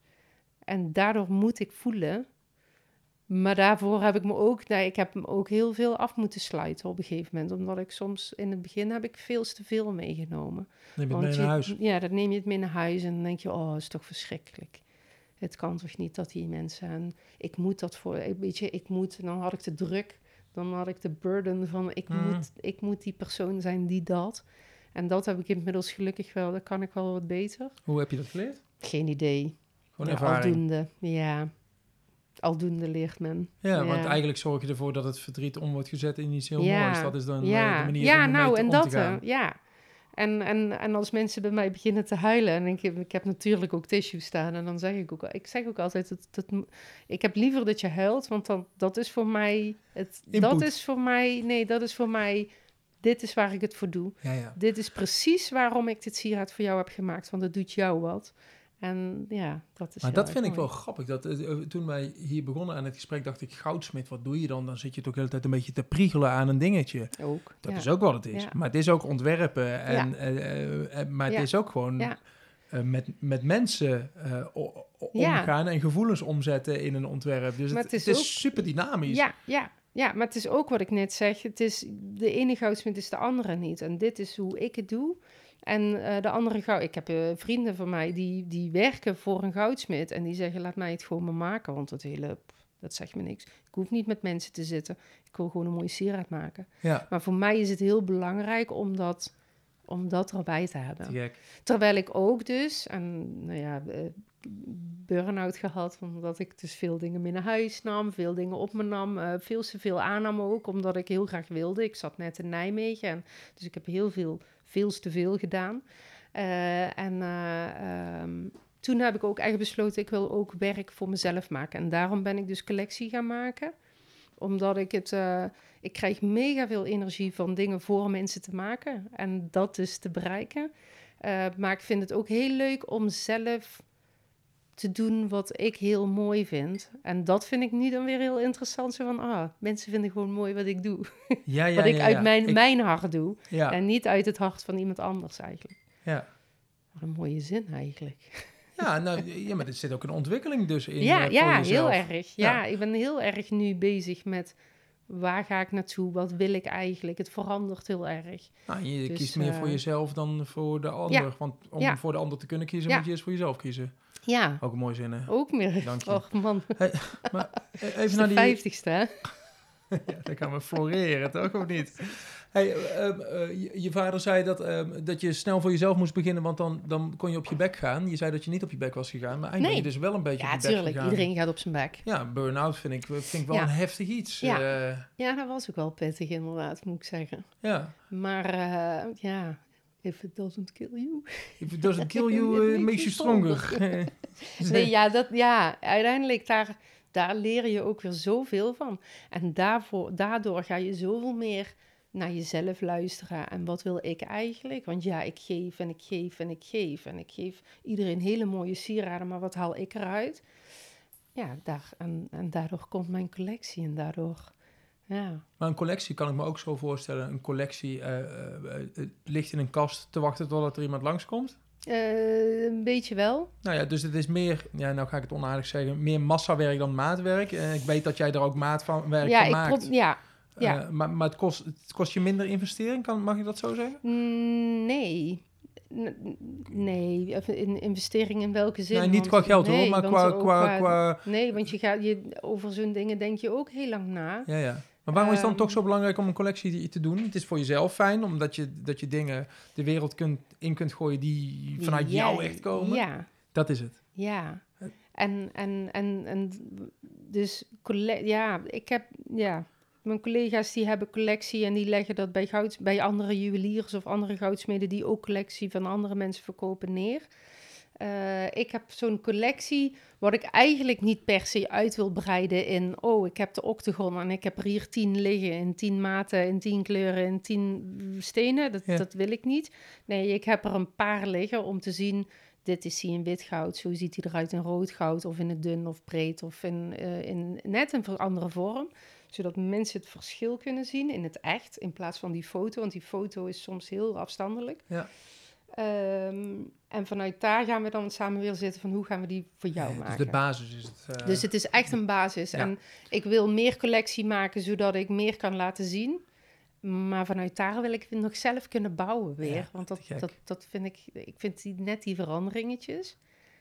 En daardoor moet ik voelen. Maar daarvoor heb ik me ook, nee, ik heb me ook heel veel af moeten sluiten op een gegeven moment. Omdat ik soms in het begin heb ik veel te veel meegenomen. Neem je het mee naar huis? Ja, dat neem je het mee naar huis en dan denk je, oh, dat is toch verschrikkelijk. Het kan toch niet dat die mensen, en ik moet dat voor, weet je, ik moet, en dan had ik de druk dan had ik de burden van ik, Mm. moet, ik moet die persoon zijn die dat. En dat heb ik inmiddels gelukkig wel. Dat kan ik wel wat beter. Hoe heb je dat geleerd? Geen idee. Gewoon Ja, ervaring. aldoende, ja. Aldoende leert men. Ja, want eigenlijk zorg je ervoor dat het verdriet om wordt gezet in iets heel Ja. moois. Dat is dan eh, ja, de manier ja om nou, mee te- en om dat, te gaan. eh, ja. En, en, en als mensen bij mij beginnen te huilen, en ik heb, ik heb natuurlijk ook tissue staan, en dan zeg ik ook, ik zeg ook altijd, dat, dat, ik heb liever dat je huilt, want dan, dat is voor mij, het, dat is voor mij, nee, dat is voor mij, dit is waar ik het voor doe. Ja, ja. Dit is precies waarom ik dit sieraad voor jou heb gemaakt, want het doet jou wat. En ja, dat is Maar dat vind ik wel grappig. Dat, eh, eh, toen wij hier begonnen aan het gesprek, dacht ik, goudsmid, wat doe je dan? Dan zit je toch de hele tijd een beetje te priegelen aan een dingetje. Ook, Dat ja. is ook wat het is. Ja. Maar het is ook ontwerpen. En, Ja. eh, maar het is ook gewoon met, met mensen omgaan en gevoelens omzetten in een ontwerp. Dus het, het is het is super dynamisch. Ja, ja, ja, maar het is ook wat ik net zeg. Het is, de ene goudsmid is de andere niet. En dit is hoe ik het doe. En eh, de andere goud... Ik heb eh, vrienden van mij die, die werken voor een goudsmid. En die zeggen, laat mij het gewoon maar maken. Want het hele... Dat zegt me niks. Ik hoef niet met mensen te zitten. Ik wil gewoon een mooie sieraad maken. Ja, Maar voor mij is het heel belangrijk om dat, om dat erbij te hebben. Terwijl ik ook dus, en nou ja, eh, burn-out gehad, omdat ik dus veel dingen mee naar huis nam, veel dingen op me nam, veel te veel aannam ook, omdat ik heel graag wilde. Ik zat net in Nijmegen, en, dus ik heb heel veel, veel te veel gedaan. Eh, en eh, ehm, toen heb ik ook echt besloten, ik wil ook werk voor mezelf maken. En daarom ben ik dus collectie gaan maken omdat ik het, eh, ik krijg mega veel energie van dingen voor mensen te maken en dat dus te bereiken. Maar ik vind het ook heel leuk om zelf te doen wat ik heel mooi vind. En dat vind ik nu dan weer heel interessant. Zo van, ah, mensen vinden gewoon mooi wat ik doe. Ja, ja, wat ik ja, uit mijn, Ik- mijn hart doe. ja, En niet uit het hart van iemand anders eigenlijk. ja. Wat een mooie zin eigenlijk. Ja, nou, ja, maar er zit ook een ontwikkeling dus in ja, eh, ja heel erg. Ja. Ik ben heel erg nu bezig met waar ga ik naartoe? Wat wil ik eigenlijk? Het verandert heel erg. Nou, je Dus, kiest meer voor eh, jezelf dan voor de ander. Want om voor de ander te kunnen kiezen, moet je eerst voor jezelf kiezen. Ja, Ook een mooi zin, hè? ook meer. Dank je. Och man, Eh, het Even naar die... vijftigste hè? Ja, dan gaan we floreren, toch? Of niet? Hey, ehm, eh, je, je vader zei dat, ehm, dat je snel voor jezelf moest beginnen, want dan, dan kon je op je bek gaan. Je zei dat je niet op je bek was gegaan, maar eigenlijk Nee. ben je dus wel een beetje Ja, op je bek tuurlijk. gegaan. Iedereen gaat op zijn bek. Ja, burn-out vind ik, vind ik wel Ja. een heftig iets. Ja. Eh, Ja, dat was ook wel pittig inderdaad, moet ik zeggen. ja. Maar eh, ja, if it doesn't kill you. If it doesn't kill you, eh, makes you stronger. Nee, ja, dat, ja uiteindelijk daar, daar leer je ook weer zoveel van. En daarvoor, daardoor ga je zoveel meer naar jezelf luisteren. En wat wil ik eigenlijk? Want ja, ik geef en ik geef en ik geef. En ik geef iedereen hele mooie sieraden, maar wat haal ik eruit? Ja, daar, en, en daardoor komt mijn collectie en daardoor, ja. Maar een collectie kan ik me ook zo voorstellen. Een collectie eh, eh, eh, ligt in een kast te wachten totdat er iemand langskomt. Een beetje wel. Nou ja, dus het is meer, ja, nou ga ik het onaardig zeggen, meer massawerk dan maatwerk. Ik weet dat jij er ook maat van werk Ja, van ik maakt. ja, ja. Maar maar het, kost, het kost je minder investering, kan, mag je dat zo zeggen? Mm, Nee. Nee, in investering in welke zin? nee, niet Want- qua geld hoor, maar qua, ook qua, qua... Nee, want je gaat, je, over zo'n dingen denk je ook heel lang na. Ja, ja. Maar waarom is het dan Ehm. toch zo belangrijk om een collectie te doen? Het is voor jezelf fijn, omdat je, dat je dingen de wereld kunt, in kunt gooien die vanuit Ja, jou echt komen. Ja, Dat is het. ja. En, en, en, en dus, ja, ik heb, ja, mijn collega's die hebben collectie en die leggen dat bij, goud, bij andere juweliers of andere goudsmeden die ook collectie van andere mensen verkopen neer. Eh, ik heb zo'n collectie wat ik eigenlijk niet per se uit wil breiden in... oh, ik heb de octagon en ik heb er hier tien liggen in tien maten, in tien kleuren, in tien stenen. Dat, Ja. dat wil ik niet. Nee, ik heb er een paar liggen om te zien... dit is hij in wit goud, zo ziet hij eruit in rood goud... of in het dun of breed of in, eh, in net een andere vorm. Zodat mensen het verschil kunnen zien in het echt... in plaats van die foto, want die foto is soms heel afstandelijk. Ja. Ehm, en vanuit daar gaan we dan samen weer zitten van hoe gaan we die voor jou maken. Dus de basis is het. eh, Dus het is echt een basis. Ja. En ik wil meer collectie maken, zodat ik meer kan laten zien. Maar vanuit daar wil ik het nog zelf kunnen bouwen weer. Ja, Want dat, dat, dat vind ik... Ik vind die, net die veranderingetjes.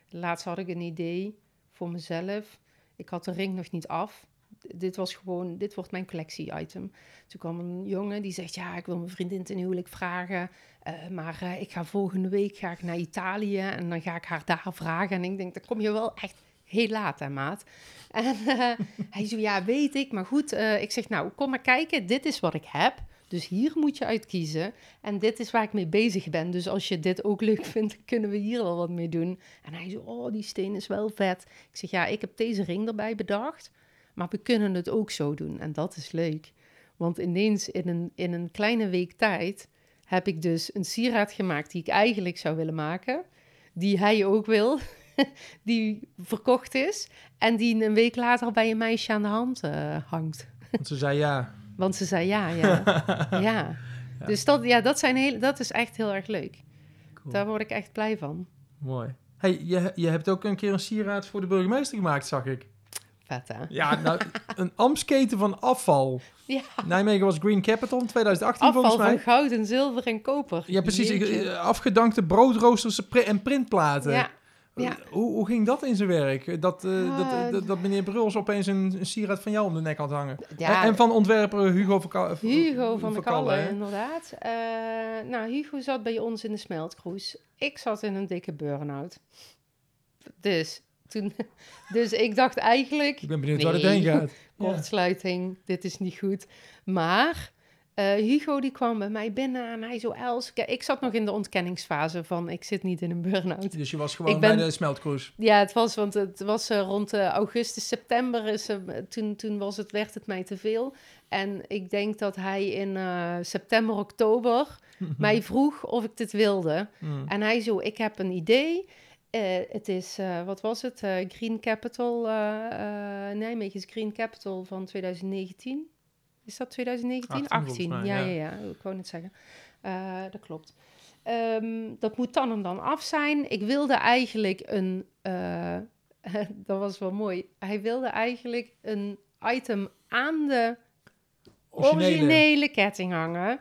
Laatst had ik een idee voor mezelf. Ik had de ring nog niet af. Dit was gewoon... Dit wordt mijn collectie-item. Toen kwam een jongen die zegt... Ja, ik wil mijn vriendin ten huwelijk vragen. Eh, maar eh, ik ga volgende week ga ik naar Italië. En dan ga ik haar daar vragen. En ik denk, dan kom je wel echt heel laat, hè, maat. En eh, hij zo, ja, weet ik, maar goed. ik zeg, nou, kom maar kijken. Dit is wat ik heb. Dus hier moet je uit kiezen. En dit is waar ik mee bezig ben. Dus als je dit ook leuk vindt, kunnen we hier wel wat mee doen. En hij zo, oh, die steen is wel vet. Ik zeg, ja, ik heb deze ring erbij bedacht. Maar we kunnen het ook zo doen. En dat is leuk. Want ineens in een, in een kleine week tijd heb ik dus een sieraad gemaakt die ik eigenlijk zou willen maken. Die hij ook wil. die verkocht is. En die een week later bij een meisje aan de hand eh, hangt. Want ze zei ja. Want ze zei ja, ja. ja. Dus dat, ja, dat, zijn heel, dat is echt heel erg leuk. Cool. Daar word ik echt blij van. Mooi. Hey, je, je hebt ook een keer een sieraad voor de burgemeester gemaakt, zag ik. Ja, nou, een amsketen van afval. Ja, Nijmegen was Green Capital in 2018 afval volgens mij. van goud en zilver en koper. Ja, precies. Jeetje. eh, Afgedankte broodroosters en printplaten. Ja, ja. Hoe, hoe ging dat in zijn werk? Dat, eh, dat, Ah, dat, dat meneer Bruls opeens een, een sieraad van jou om de nek had hangen. Ja. En, en van ontwerper Hugo van Ka- Hugo van de Kalle, Kalle, inderdaad. Eh, nou, Hugo zat bij ons in de smeltkroes. Ik zat in een dikke burn-out. Dus, toen, dus ik dacht eigenlijk... Ik ben benieuwd waar het Nee. heen gaat. Ja. kortsluiting, dit is niet goed. Maar eh, Hugo die kwam bij mij binnen en hij zo, Els, ik zat nog in de ontkenningsfase van ik zit niet in een burn-out. Dus je was gewoon Ik ben- bij de smeltkroes. Ja, het was, want het was eh, rond eh, augustus, september, is, toen, toen was het, werd het mij te veel. En ik denk dat hij in september, oktober mij vroeg of ik dit wilde. Mm. En hij zo, ik heb een idee. Eh, het is, eh, wat was het? Eh, Green Capital, Nijmegen is Green Capital van 2019. Is dat 2019? 18 volgens mij, ja, ja. ja, ja, ik wou net zeggen. Dat klopt. Ehm, dat moet dan en dan af zijn. Ik wilde eigenlijk een, dat was wel mooi. Hij wilde eigenlijk een item aan de originele ketting hangen.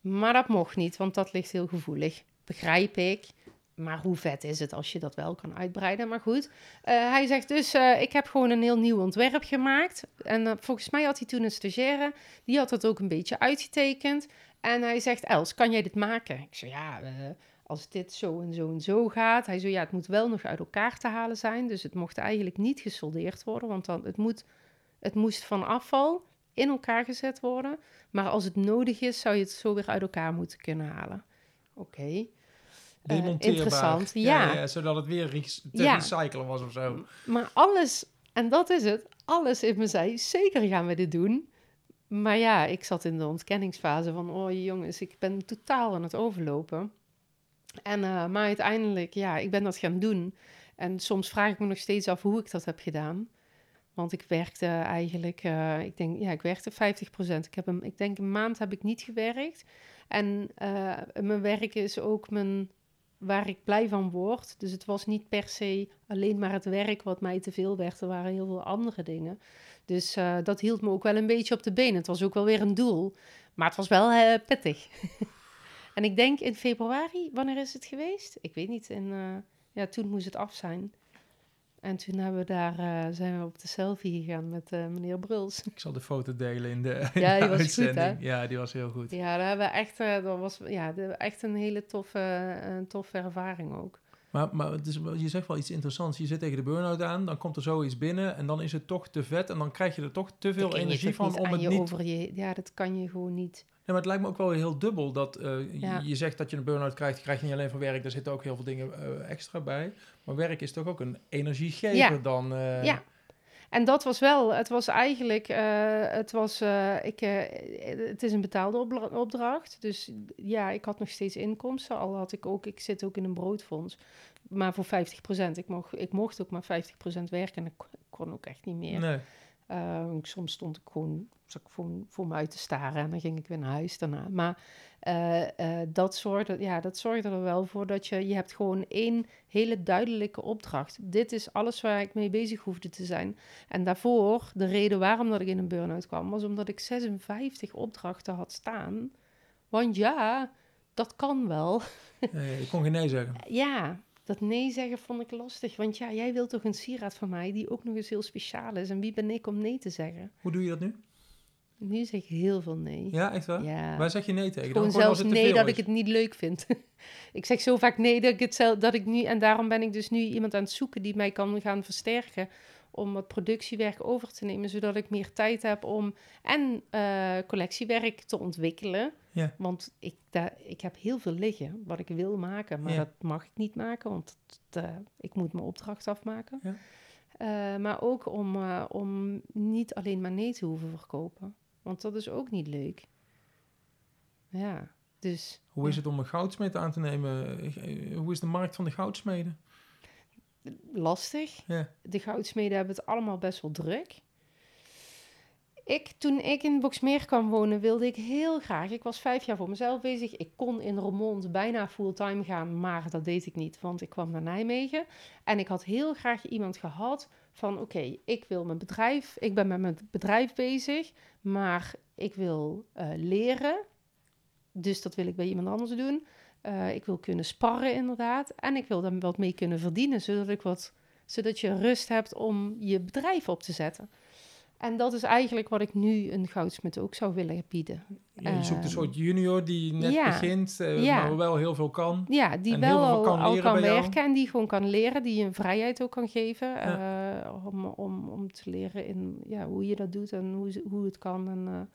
Maar dat mocht niet, want dat ligt heel gevoelig. Begrijp ik. Maar hoe vet is het als je dat wel kan uitbreiden? Maar goed, Eh, hij zegt dus, eh, ik heb gewoon een heel nieuw ontwerp gemaakt. En eh, volgens mij had hij toen een stagiaire, die had het ook een beetje uitgetekend. En hij zegt, Els, kan jij dit maken? Ik zeg, ja, als dit zo en zo en zo gaat. Hij zei, ja, het moet wel nog uit elkaar te halen zijn. Dus het mocht eigenlijk niet gesoldeerd worden, want dan, het, moet, het moest van afval in elkaar gezet worden. Maar als het nodig is, zou je het zo weer uit elkaar moeten kunnen halen. Oké. Demonteerbaar. interessant, Ja, zodat het weer te recyclen was of zo. Maar alles, en dat is het, alles in me zei, zeker gaan we dit doen. Maar ja, ik zat in de ontkenningsfase van, oh jongens, ik ben totaal aan het overlopen. En, eh, maar uiteindelijk, ja, ik ben dat gaan doen. En soms vraag ik me nog steeds af hoe ik dat heb gedaan. Want ik werkte eigenlijk, eh, ik denk, ja, ik werkte 50%. Ik, heb een, ik denk een maand heb ik niet gewerkt. En eh, mijn werk is ook mijn, waar ik blij van word. Dus het was niet per se alleen maar het werk wat mij te veel werd. Er waren heel veel andere dingen. Dus eh, dat hield me ook wel een beetje op de been. Het was ook wel weer een doel. Maar het was wel eh, pittig. en ik denk in februari, wanneer is het geweest? Ik weet niet. In, eh, ja, toen moest het af zijn. En toen hebben we daar, eh, zijn we op de selfie gegaan met eh, meneer Bruls. Ik zal de foto delen in de, in Ja, de die was goed, uitzending. hè? Ja, die was heel goed. Ja, daar hebben we echt, eh, dat was ja, echt een hele toffe, een toffe ervaring ook. Maar, maar het is, wel- je zegt wel iets interessants. Je zit tegen de burn-out aan, dan komt er zoiets binnen en dan is het toch te vet en dan krijg je er toch te veel je energie van om het je niet... Over je, ja, dat kan je gewoon niet. Ja, maar het lijkt me ook wel heel dubbel dat je- Ja. je, zegt dat je een burn-out krijgt. Je krijgt niet alleen van werk, daar zitten ook heel veel dingen extra bij. Maar werk is toch ook een energiegever Ja. dan... eh, Ja. En dat was wel, het was eigenlijk, eh, het was, eh, ik, het is een betaalde opdracht. Dus ja, ik had nog steeds inkomsten, al had ik ook, ik zit ook in een broodfonds. Maar voor 50%, ik mocht, ik mocht ook maar 50% werken en ik kon- ook echt niet meer. Nee. Soms stond ik gewoon, zat ik voor, voor me uit te staren en dan ging ik weer naar huis daarna. Maar eh, eh, dat, zorgde, ja, dat zorgde er wel voor dat je, je hebt gewoon één hele duidelijke opdracht. Dit is alles waar ik mee bezig hoefde te zijn. En daarvoor, de reden waarom dat ik in een burn-out kwam, was omdat ik 56 opdrachten had staan. Want ja, dat kan wel. Ik kon geen nee zeggen. Ja, dat nee zeggen vond ik lastig. Want ja, jij wilt toch een sieraad van mij die ook nog eens heel speciaal is. En wie ben ik om nee te zeggen? Hoe doe je dat nu? Nu zeg ik heel veel nee. Ja, echt waar? Ja. Waar zeg je nee tegen? Gewoon zelfs nee dat is. ik het niet leuk vind. ik zeg zo vaak nee dat ik het zelf, dat ik nu en daarom ben ik dus nu iemand aan het zoeken die mij kan gaan versterken om wat productiewerk over te nemen, zodat ik meer tijd heb om en eh, collectiewerk te ontwikkelen. Ja. Want ik, daar, ik heb heel veel liggen wat ik wil maken, maar Ja. dat mag ik niet maken, want eh, ik moet mijn opdracht afmaken. Ja. Eh, maar ook om, om niet alleen maar nee te hoeven verkopen, want dat is ook niet leuk. Ja, dus Hoe is het om een goudsmid aan te nemen? Eh, Hoe is de markt van de goudsmeden? lastig. Ja. De goudsmeden hebben het allemaal best wel druk. Ik, toen ik in Boksmeer kwam wonen, wilde ik heel graag. Ik was vijf jaar voor mezelf bezig. Ik kon in Roermond bijna fulltime gaan, maar dat deed ik niet, want ik kwam naar Nijmegen. En ik had heel graag iemand gehad van: oké, ik wil mijn bedrijf, ik ben met mijn bedrijf bezig, maar ik wil eh, leren. Dus dat wil ik bij iemand anders doen. Eh, ik wil kunnen sparren, inderdaad. En ik wil daar wat mee kunnen verdienen, zodat, ik wat, zodat je rust hebt om je bedrijf op te zetten. En dat is eigenlijk wat ik nu een goudsmid ook zou willen bieden. Ja, je zoekt een soort junior die net ja. begint, Ja. maar wel heel veel kan. Ja, die wel al kan al kan werken en die gewoon kan leren, die je een vrijheid ook kan geven eh, om, om, om te leren in ja, hoe je dat doet en hoe, hoe het kan. En,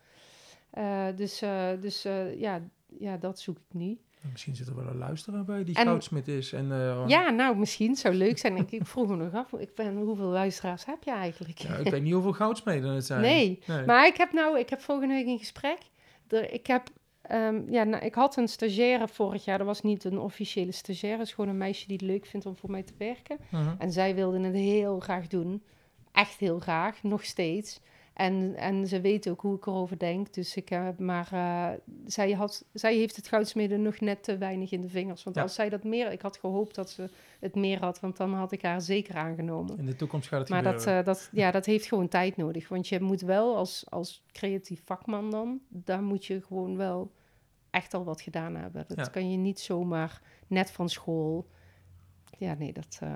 eh, eh, dus dus ja, ja, dat zoek ik nu. Misschien zit er wel een luisteraar bij die En- goudsmid is. En, eh, Ja, nou, misschien zou leuk zijn. Ik, ik vroeg me nog af, ik ben, hoeveel luisteraars heb je eigenlijk? ja, ik weet niet hoeveel goudsmeden het zijn. Nee, Nee. Maar ik heb nou, ik heb volgende week een gesprek. Er, ik heb, ehm, ja, nou, ik had een stagiaire vorig jaar. Dat was niet een officiële stagiaire. Het is gewoon een meisje die het leuk vindt om voor mij te werken. Mhm. En zij wilde het heel graag doen. Echt heel graag, nog steeds. En, en ze weet ook hoe ik erover denk. Dus ik heb maar eh, zij, had, zij heeft het goudsmeden nog net te weinig in de vingers. Want Ja. als zij dat meer, ik had gehoopt dat ze het meer had, want dan had ik haar zeker aangenomen. In de toekomst gaat het Maar dat, gebeuren. eh, dat, ja, dat heeft gewoon tijd nodig. Want je moet wel als, als creatief vakman dan, daar moet je gewoon wel echt al wat gedaan hebben. Dat Ja. kan je niet zomaar net van school. Ja, nee, dat, eh,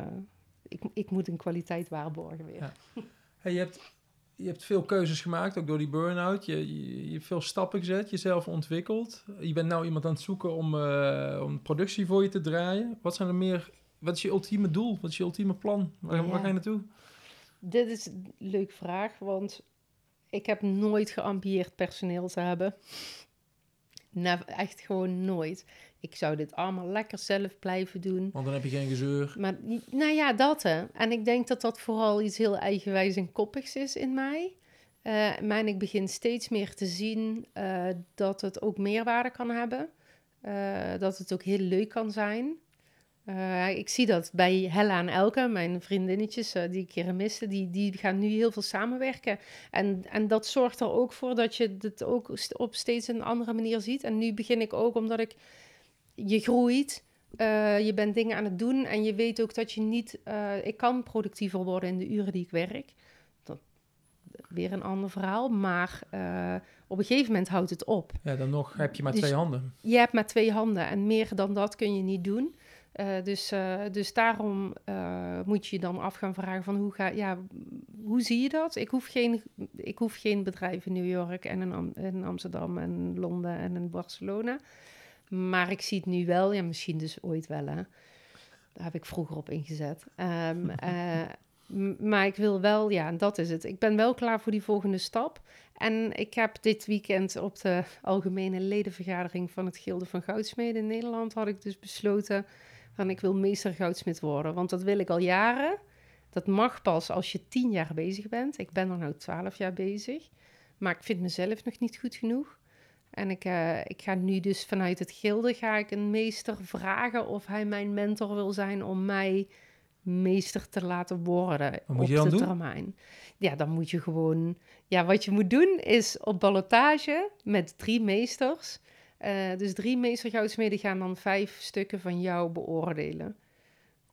ik, ik moet een kwaliteit waarborgen weer. Ja. Hey, je, hebt, je hebt veel keuzes gemaakt, ook door die burn-out. Je, je, je hebt veel stappen gezet, jezelf ontwikkeld. Je bent nou iemand aan het zoeken om, eh, om productie voor je te draaien. Wat zijn er meer... Wat is je ultieme doel? Wat is je ultieme plan? Waar, Ja. waar ga je naartoe? Dit is een leuke vraag, want ik heb nooit geambieerd personeel te hebben. Nou, echt gewoon nooit. Ik zou dit allemaal lekker zelf blijven doen. Want dan heb je geen gezeur. Maar nou ja, dat hè. En ik denk dat dat vooral iets heel eigenwijs en koppigs is in mij. Eh, maar ik begin steeds meer te zien eh, dat het ook meerwaarde kan hebben. Eh, dat het ook heel leuk kan zijn. Ik zie dat bij Hella en Elke, mijn vriendinnetjes die ik hier miste, die, die gaan nu heel veel samenwerken. En, en dat zorgt er ook voor dat je het ook op steeds een andere manier ziet. En nu begin ik ook, omdat ik, je groeit, eh, je bent dingen aan het doen en je weet ook dat je niet, eh, ik kan productiever worden in de uren die ik werk. Dat, weer een ander verhaal, maar eh, op een gegeven moment houdt het op Ja, dan nog heb je maar Dus- twee handen. je hebt maar twee handen en meer dan dat kun je niet doen. Dus, dus daarom moet je je dan af gaan vragen van hoe, ga, ja, hoe zie je dat? Ik hoef geen, ik hoef geen bedrijf in New York en in, Am- in Amsterdam en Londen en in Barcelona. Maar ik zie het nu wel, ja, misschien dus ooit wel, hè. Daar heb ik vroeger op ingezet. Ehm, eh, maar ik wil wel, ja, en dat is het. Ik ben wel klaar voor die volgende stap. En ik heb dit weekend op de algemene ledenvergadering van het Gilde van Goudsmeden in Nederland... had ik dus besloten van ik wil meester goudsmid worden. Want dat wil ik al jaren. Dat mag pas als je tien jaar bezig bent. Ik ben er nu twaalf jaar bezig. Maar ik vind mezelf nog niet goed genoeg. En ik, eh, ik ga nu dus vanuit het gilde ga ik een meester vragen of hij mijn mentor wil zijn om mij meester te laten worden Wat op de doen? termijn. Ja, dan moet je gewoon... Ja, wat je moet doen is op ballotage met drie meesters. eh, dus drie meestergoudsmeden gaan dan vijf stukken van jou beoordelen.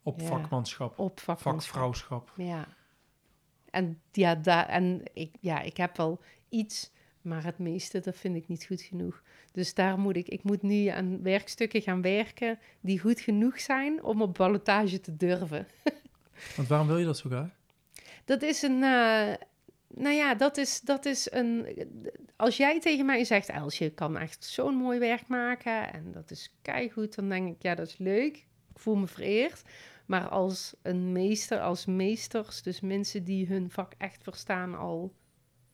Op Ja. vakmanschap, Op vakmanschap. vakvrouwschap. Ja. En ja, daar, en ik, ja, ik heb wel iets, maar het meeste, dat vind ik niet goed genoeg. Dus daar moet ik, ik moet nu aan werkstukken gaan werken die goed genoeg zijn om op ballotage te durven. Want waarom wil je dat zo graag? Dat is een, eh, nou ja, dat is, dat is een, als jij tegen mij zegt, Els, je kan echt zo'n mooi werk maken en dat is keigoed, dan denk ik, ja, dat is leuk. Ik voel me vereerd. Maar als een meester, als meesters, dus mensen die hun vak echt verstaan al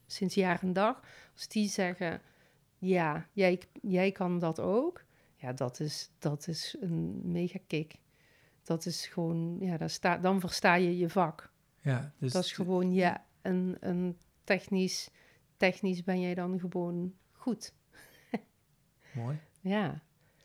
sinds jaar en dag, als die zeggen, ja, jij, jij kan dat ook, ja, dat is, dat is een mega kick. Dat is gewoon, ja, daar sta, dan versta je je vak. Ja, dus Dat is gewoon, ja, een, een technisch, technisch ben jij dan gewoon goed. mooi. Ja.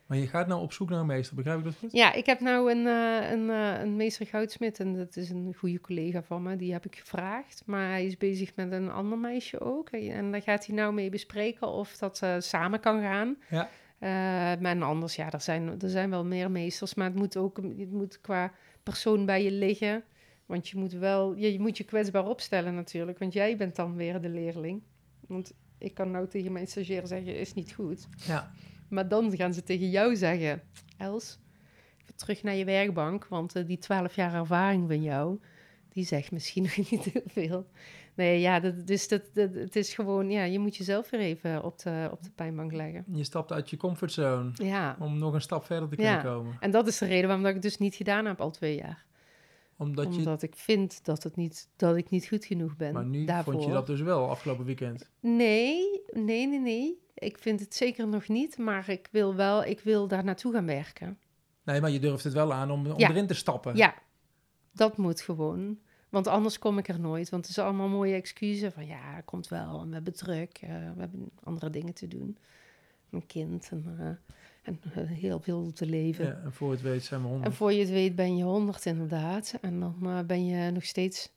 Maar je gaat nou op zoek naar een meester, begrijp ik dat goed? Ja, ik heb nou een, eh, een, eh, een meester Goudsmit en dat is een goede collega van me. Die heb ik gevraagd, maar hij is bezig met een ander meisje ook. En daar gaat hij nou mee bespreken of dat eh, samen kan gaan. Ja. Maar anders, ja, er zijn, er zijn wel meer meesters, maar het moet ook het moet qua persoon bij je liggen. Want je moet wel, je, je moet je kwetsbaar opstellen natuurlijk, want jij bent dan weer de leerling. Want ik kan nou tegen mijn stagiair zeggen, is niet goed. Ja. Maar dan gaan ze tegen jou zeggen: Els, even terug naar je werkbank, want eh, die 12 jaar ervaring van jou, die zegt misschien nog niet heel veel. Nee, ja, dat, dus dat, dat, het is gewoon, ja, je moet jezelf weer even op de, op de pijnbank leggen. Je stapt uit je comfortzone Ja, om nog een stap verder te kunnen Ja. komen. en dat is de reden waarom dat ik het dus niet gedaan heb al twee jaar. Omdat je, Omdat ik vind dat, het niet, dat ik niet goed genoeg ben maar nu daarvoor. vond je dat dus wel afgelopen weekend. Nee, nee, nee, nee. Ik vind het zeker nog niet, maar ik wil wel, ik wil daar naartoe gaan werken. Nee, maar je durft het wel aan om, om Ja. erin te stappen. Ja, dat moet gewoon. Want anders kom ik er nooit. Want het is allemaal mooie excuses van ja, komt wel. En we hebben druk. eh, we hebben andere dingen te doen. Een kind en, eh, en eh, heel veel te leven. Ja, en voor je het weet zijn we En honderd. voor je het weet ben je honderd inderdaad. En dan ben je nog steeds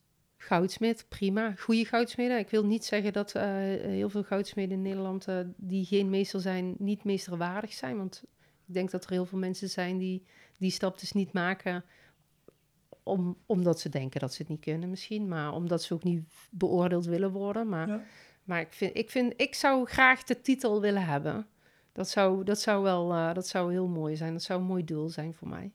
goudsmid. Prima, goede goudsmeden. Ik wil niet zeggen dat eh, heel veel goudsmeden in Nederland... eh, die geen meester zijn, niet meesterwaardig zijn. Want ik denk dat er heel veel mensen zijn die die stap dus niet maken... Om, omdat ze denken dat ze het niet kunnen misschien. Maar omdat ze ook niet beoordeeld willen worden. Maar, Ja. maar ik, vind, ik, vind, ik zou graag de titel willen hebben. Dat zou, dat zou wel eh, dat zou heel mooi zijn. Dat zou een mooi doel zijn voor mij.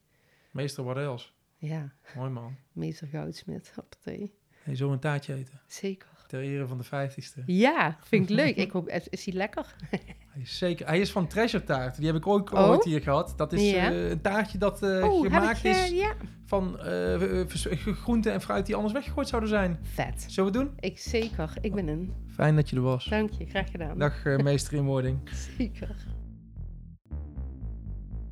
Meester wat else. Ja, Mooi man. meester Goudsmit. Hoppatee. Hey, zo een taartje eten. Zeker. Ter ere van de vijftigste. Ja, vind ik leuk. Ik hoop, is hij lekker? Hij is zeker. Hij is van Treasure Taart. Die heb ik ook Oh? ooit hier gehad. Dat is Ja. eh, een taartje dat eh, oh, gemaakt ik, eh, is ja. van groenten en fruit die anders weggegooid zouden zijn. Vet. Zullen we het doen? Ik zeker. Ik ben een. Fijn dat je er was. Dank je, graag gedaan. Dag meester in wording. Zeker.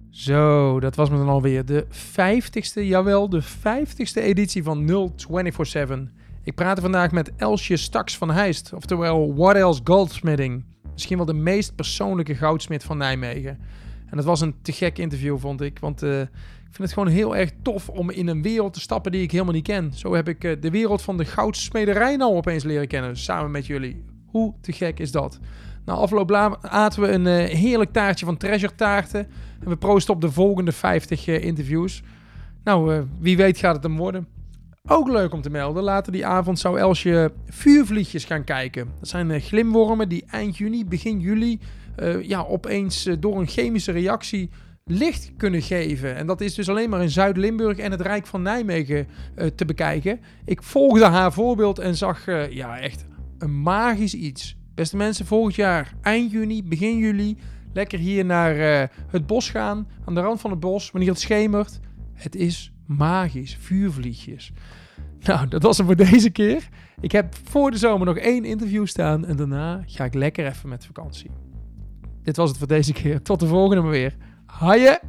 Zo, dat was me dan alweer de vijftigste, jawel, de vijftigste editie van 0247. Ik praatte vandaag met Elsje Staks van Heist, oftewel What Else Goldsmithing. Misschien wel de meest persoonlijke goudsmid van Nijmegen. En dat was een te gek interview, vond ik. Want eh, ik vind het gewoon heel erg tof om in een wereld te stappen die ik helemaal niet ken. Zo heb ik eh, de wereld van de goudsmederij nou opeens leren kennen, samen met jullie. Hoe te gek is dat? Na afloop aten we een eh, heerlijk taartje van Treasure taarten. En we proosten op de volgende 50 eh, interviews. Nou, wie weet gaat het hem worden. Ook leuk om te melden, later die avond zou Elsje vuurvliegjes gaan kijken. Dat zijn eh, glimwormen die eind juni, begin juli, eh, ja, opeens eh, door een chemische reactie licht kunnen geven. En dat is dus alleen maar in Zuid-Limburg en het Rijk van Nijmegen te bekijken. Ik volgde haar voorbeeld en zag ja, echt een magisch iets. Beste mensen, volgend jaar eind juni, begin juli, lekker hier naar het bos gaan. Aan de rand van het bos, wanneer het schemert. Het is magisch. Vuurvliegjes. Nou, dat was het voor deze keer. Ik heb voor de zomer nog één interview staan en daarna ga ik lekker even met vakantie. Dit was het voor deze keer. Tot de volgende maar weer. Haaien!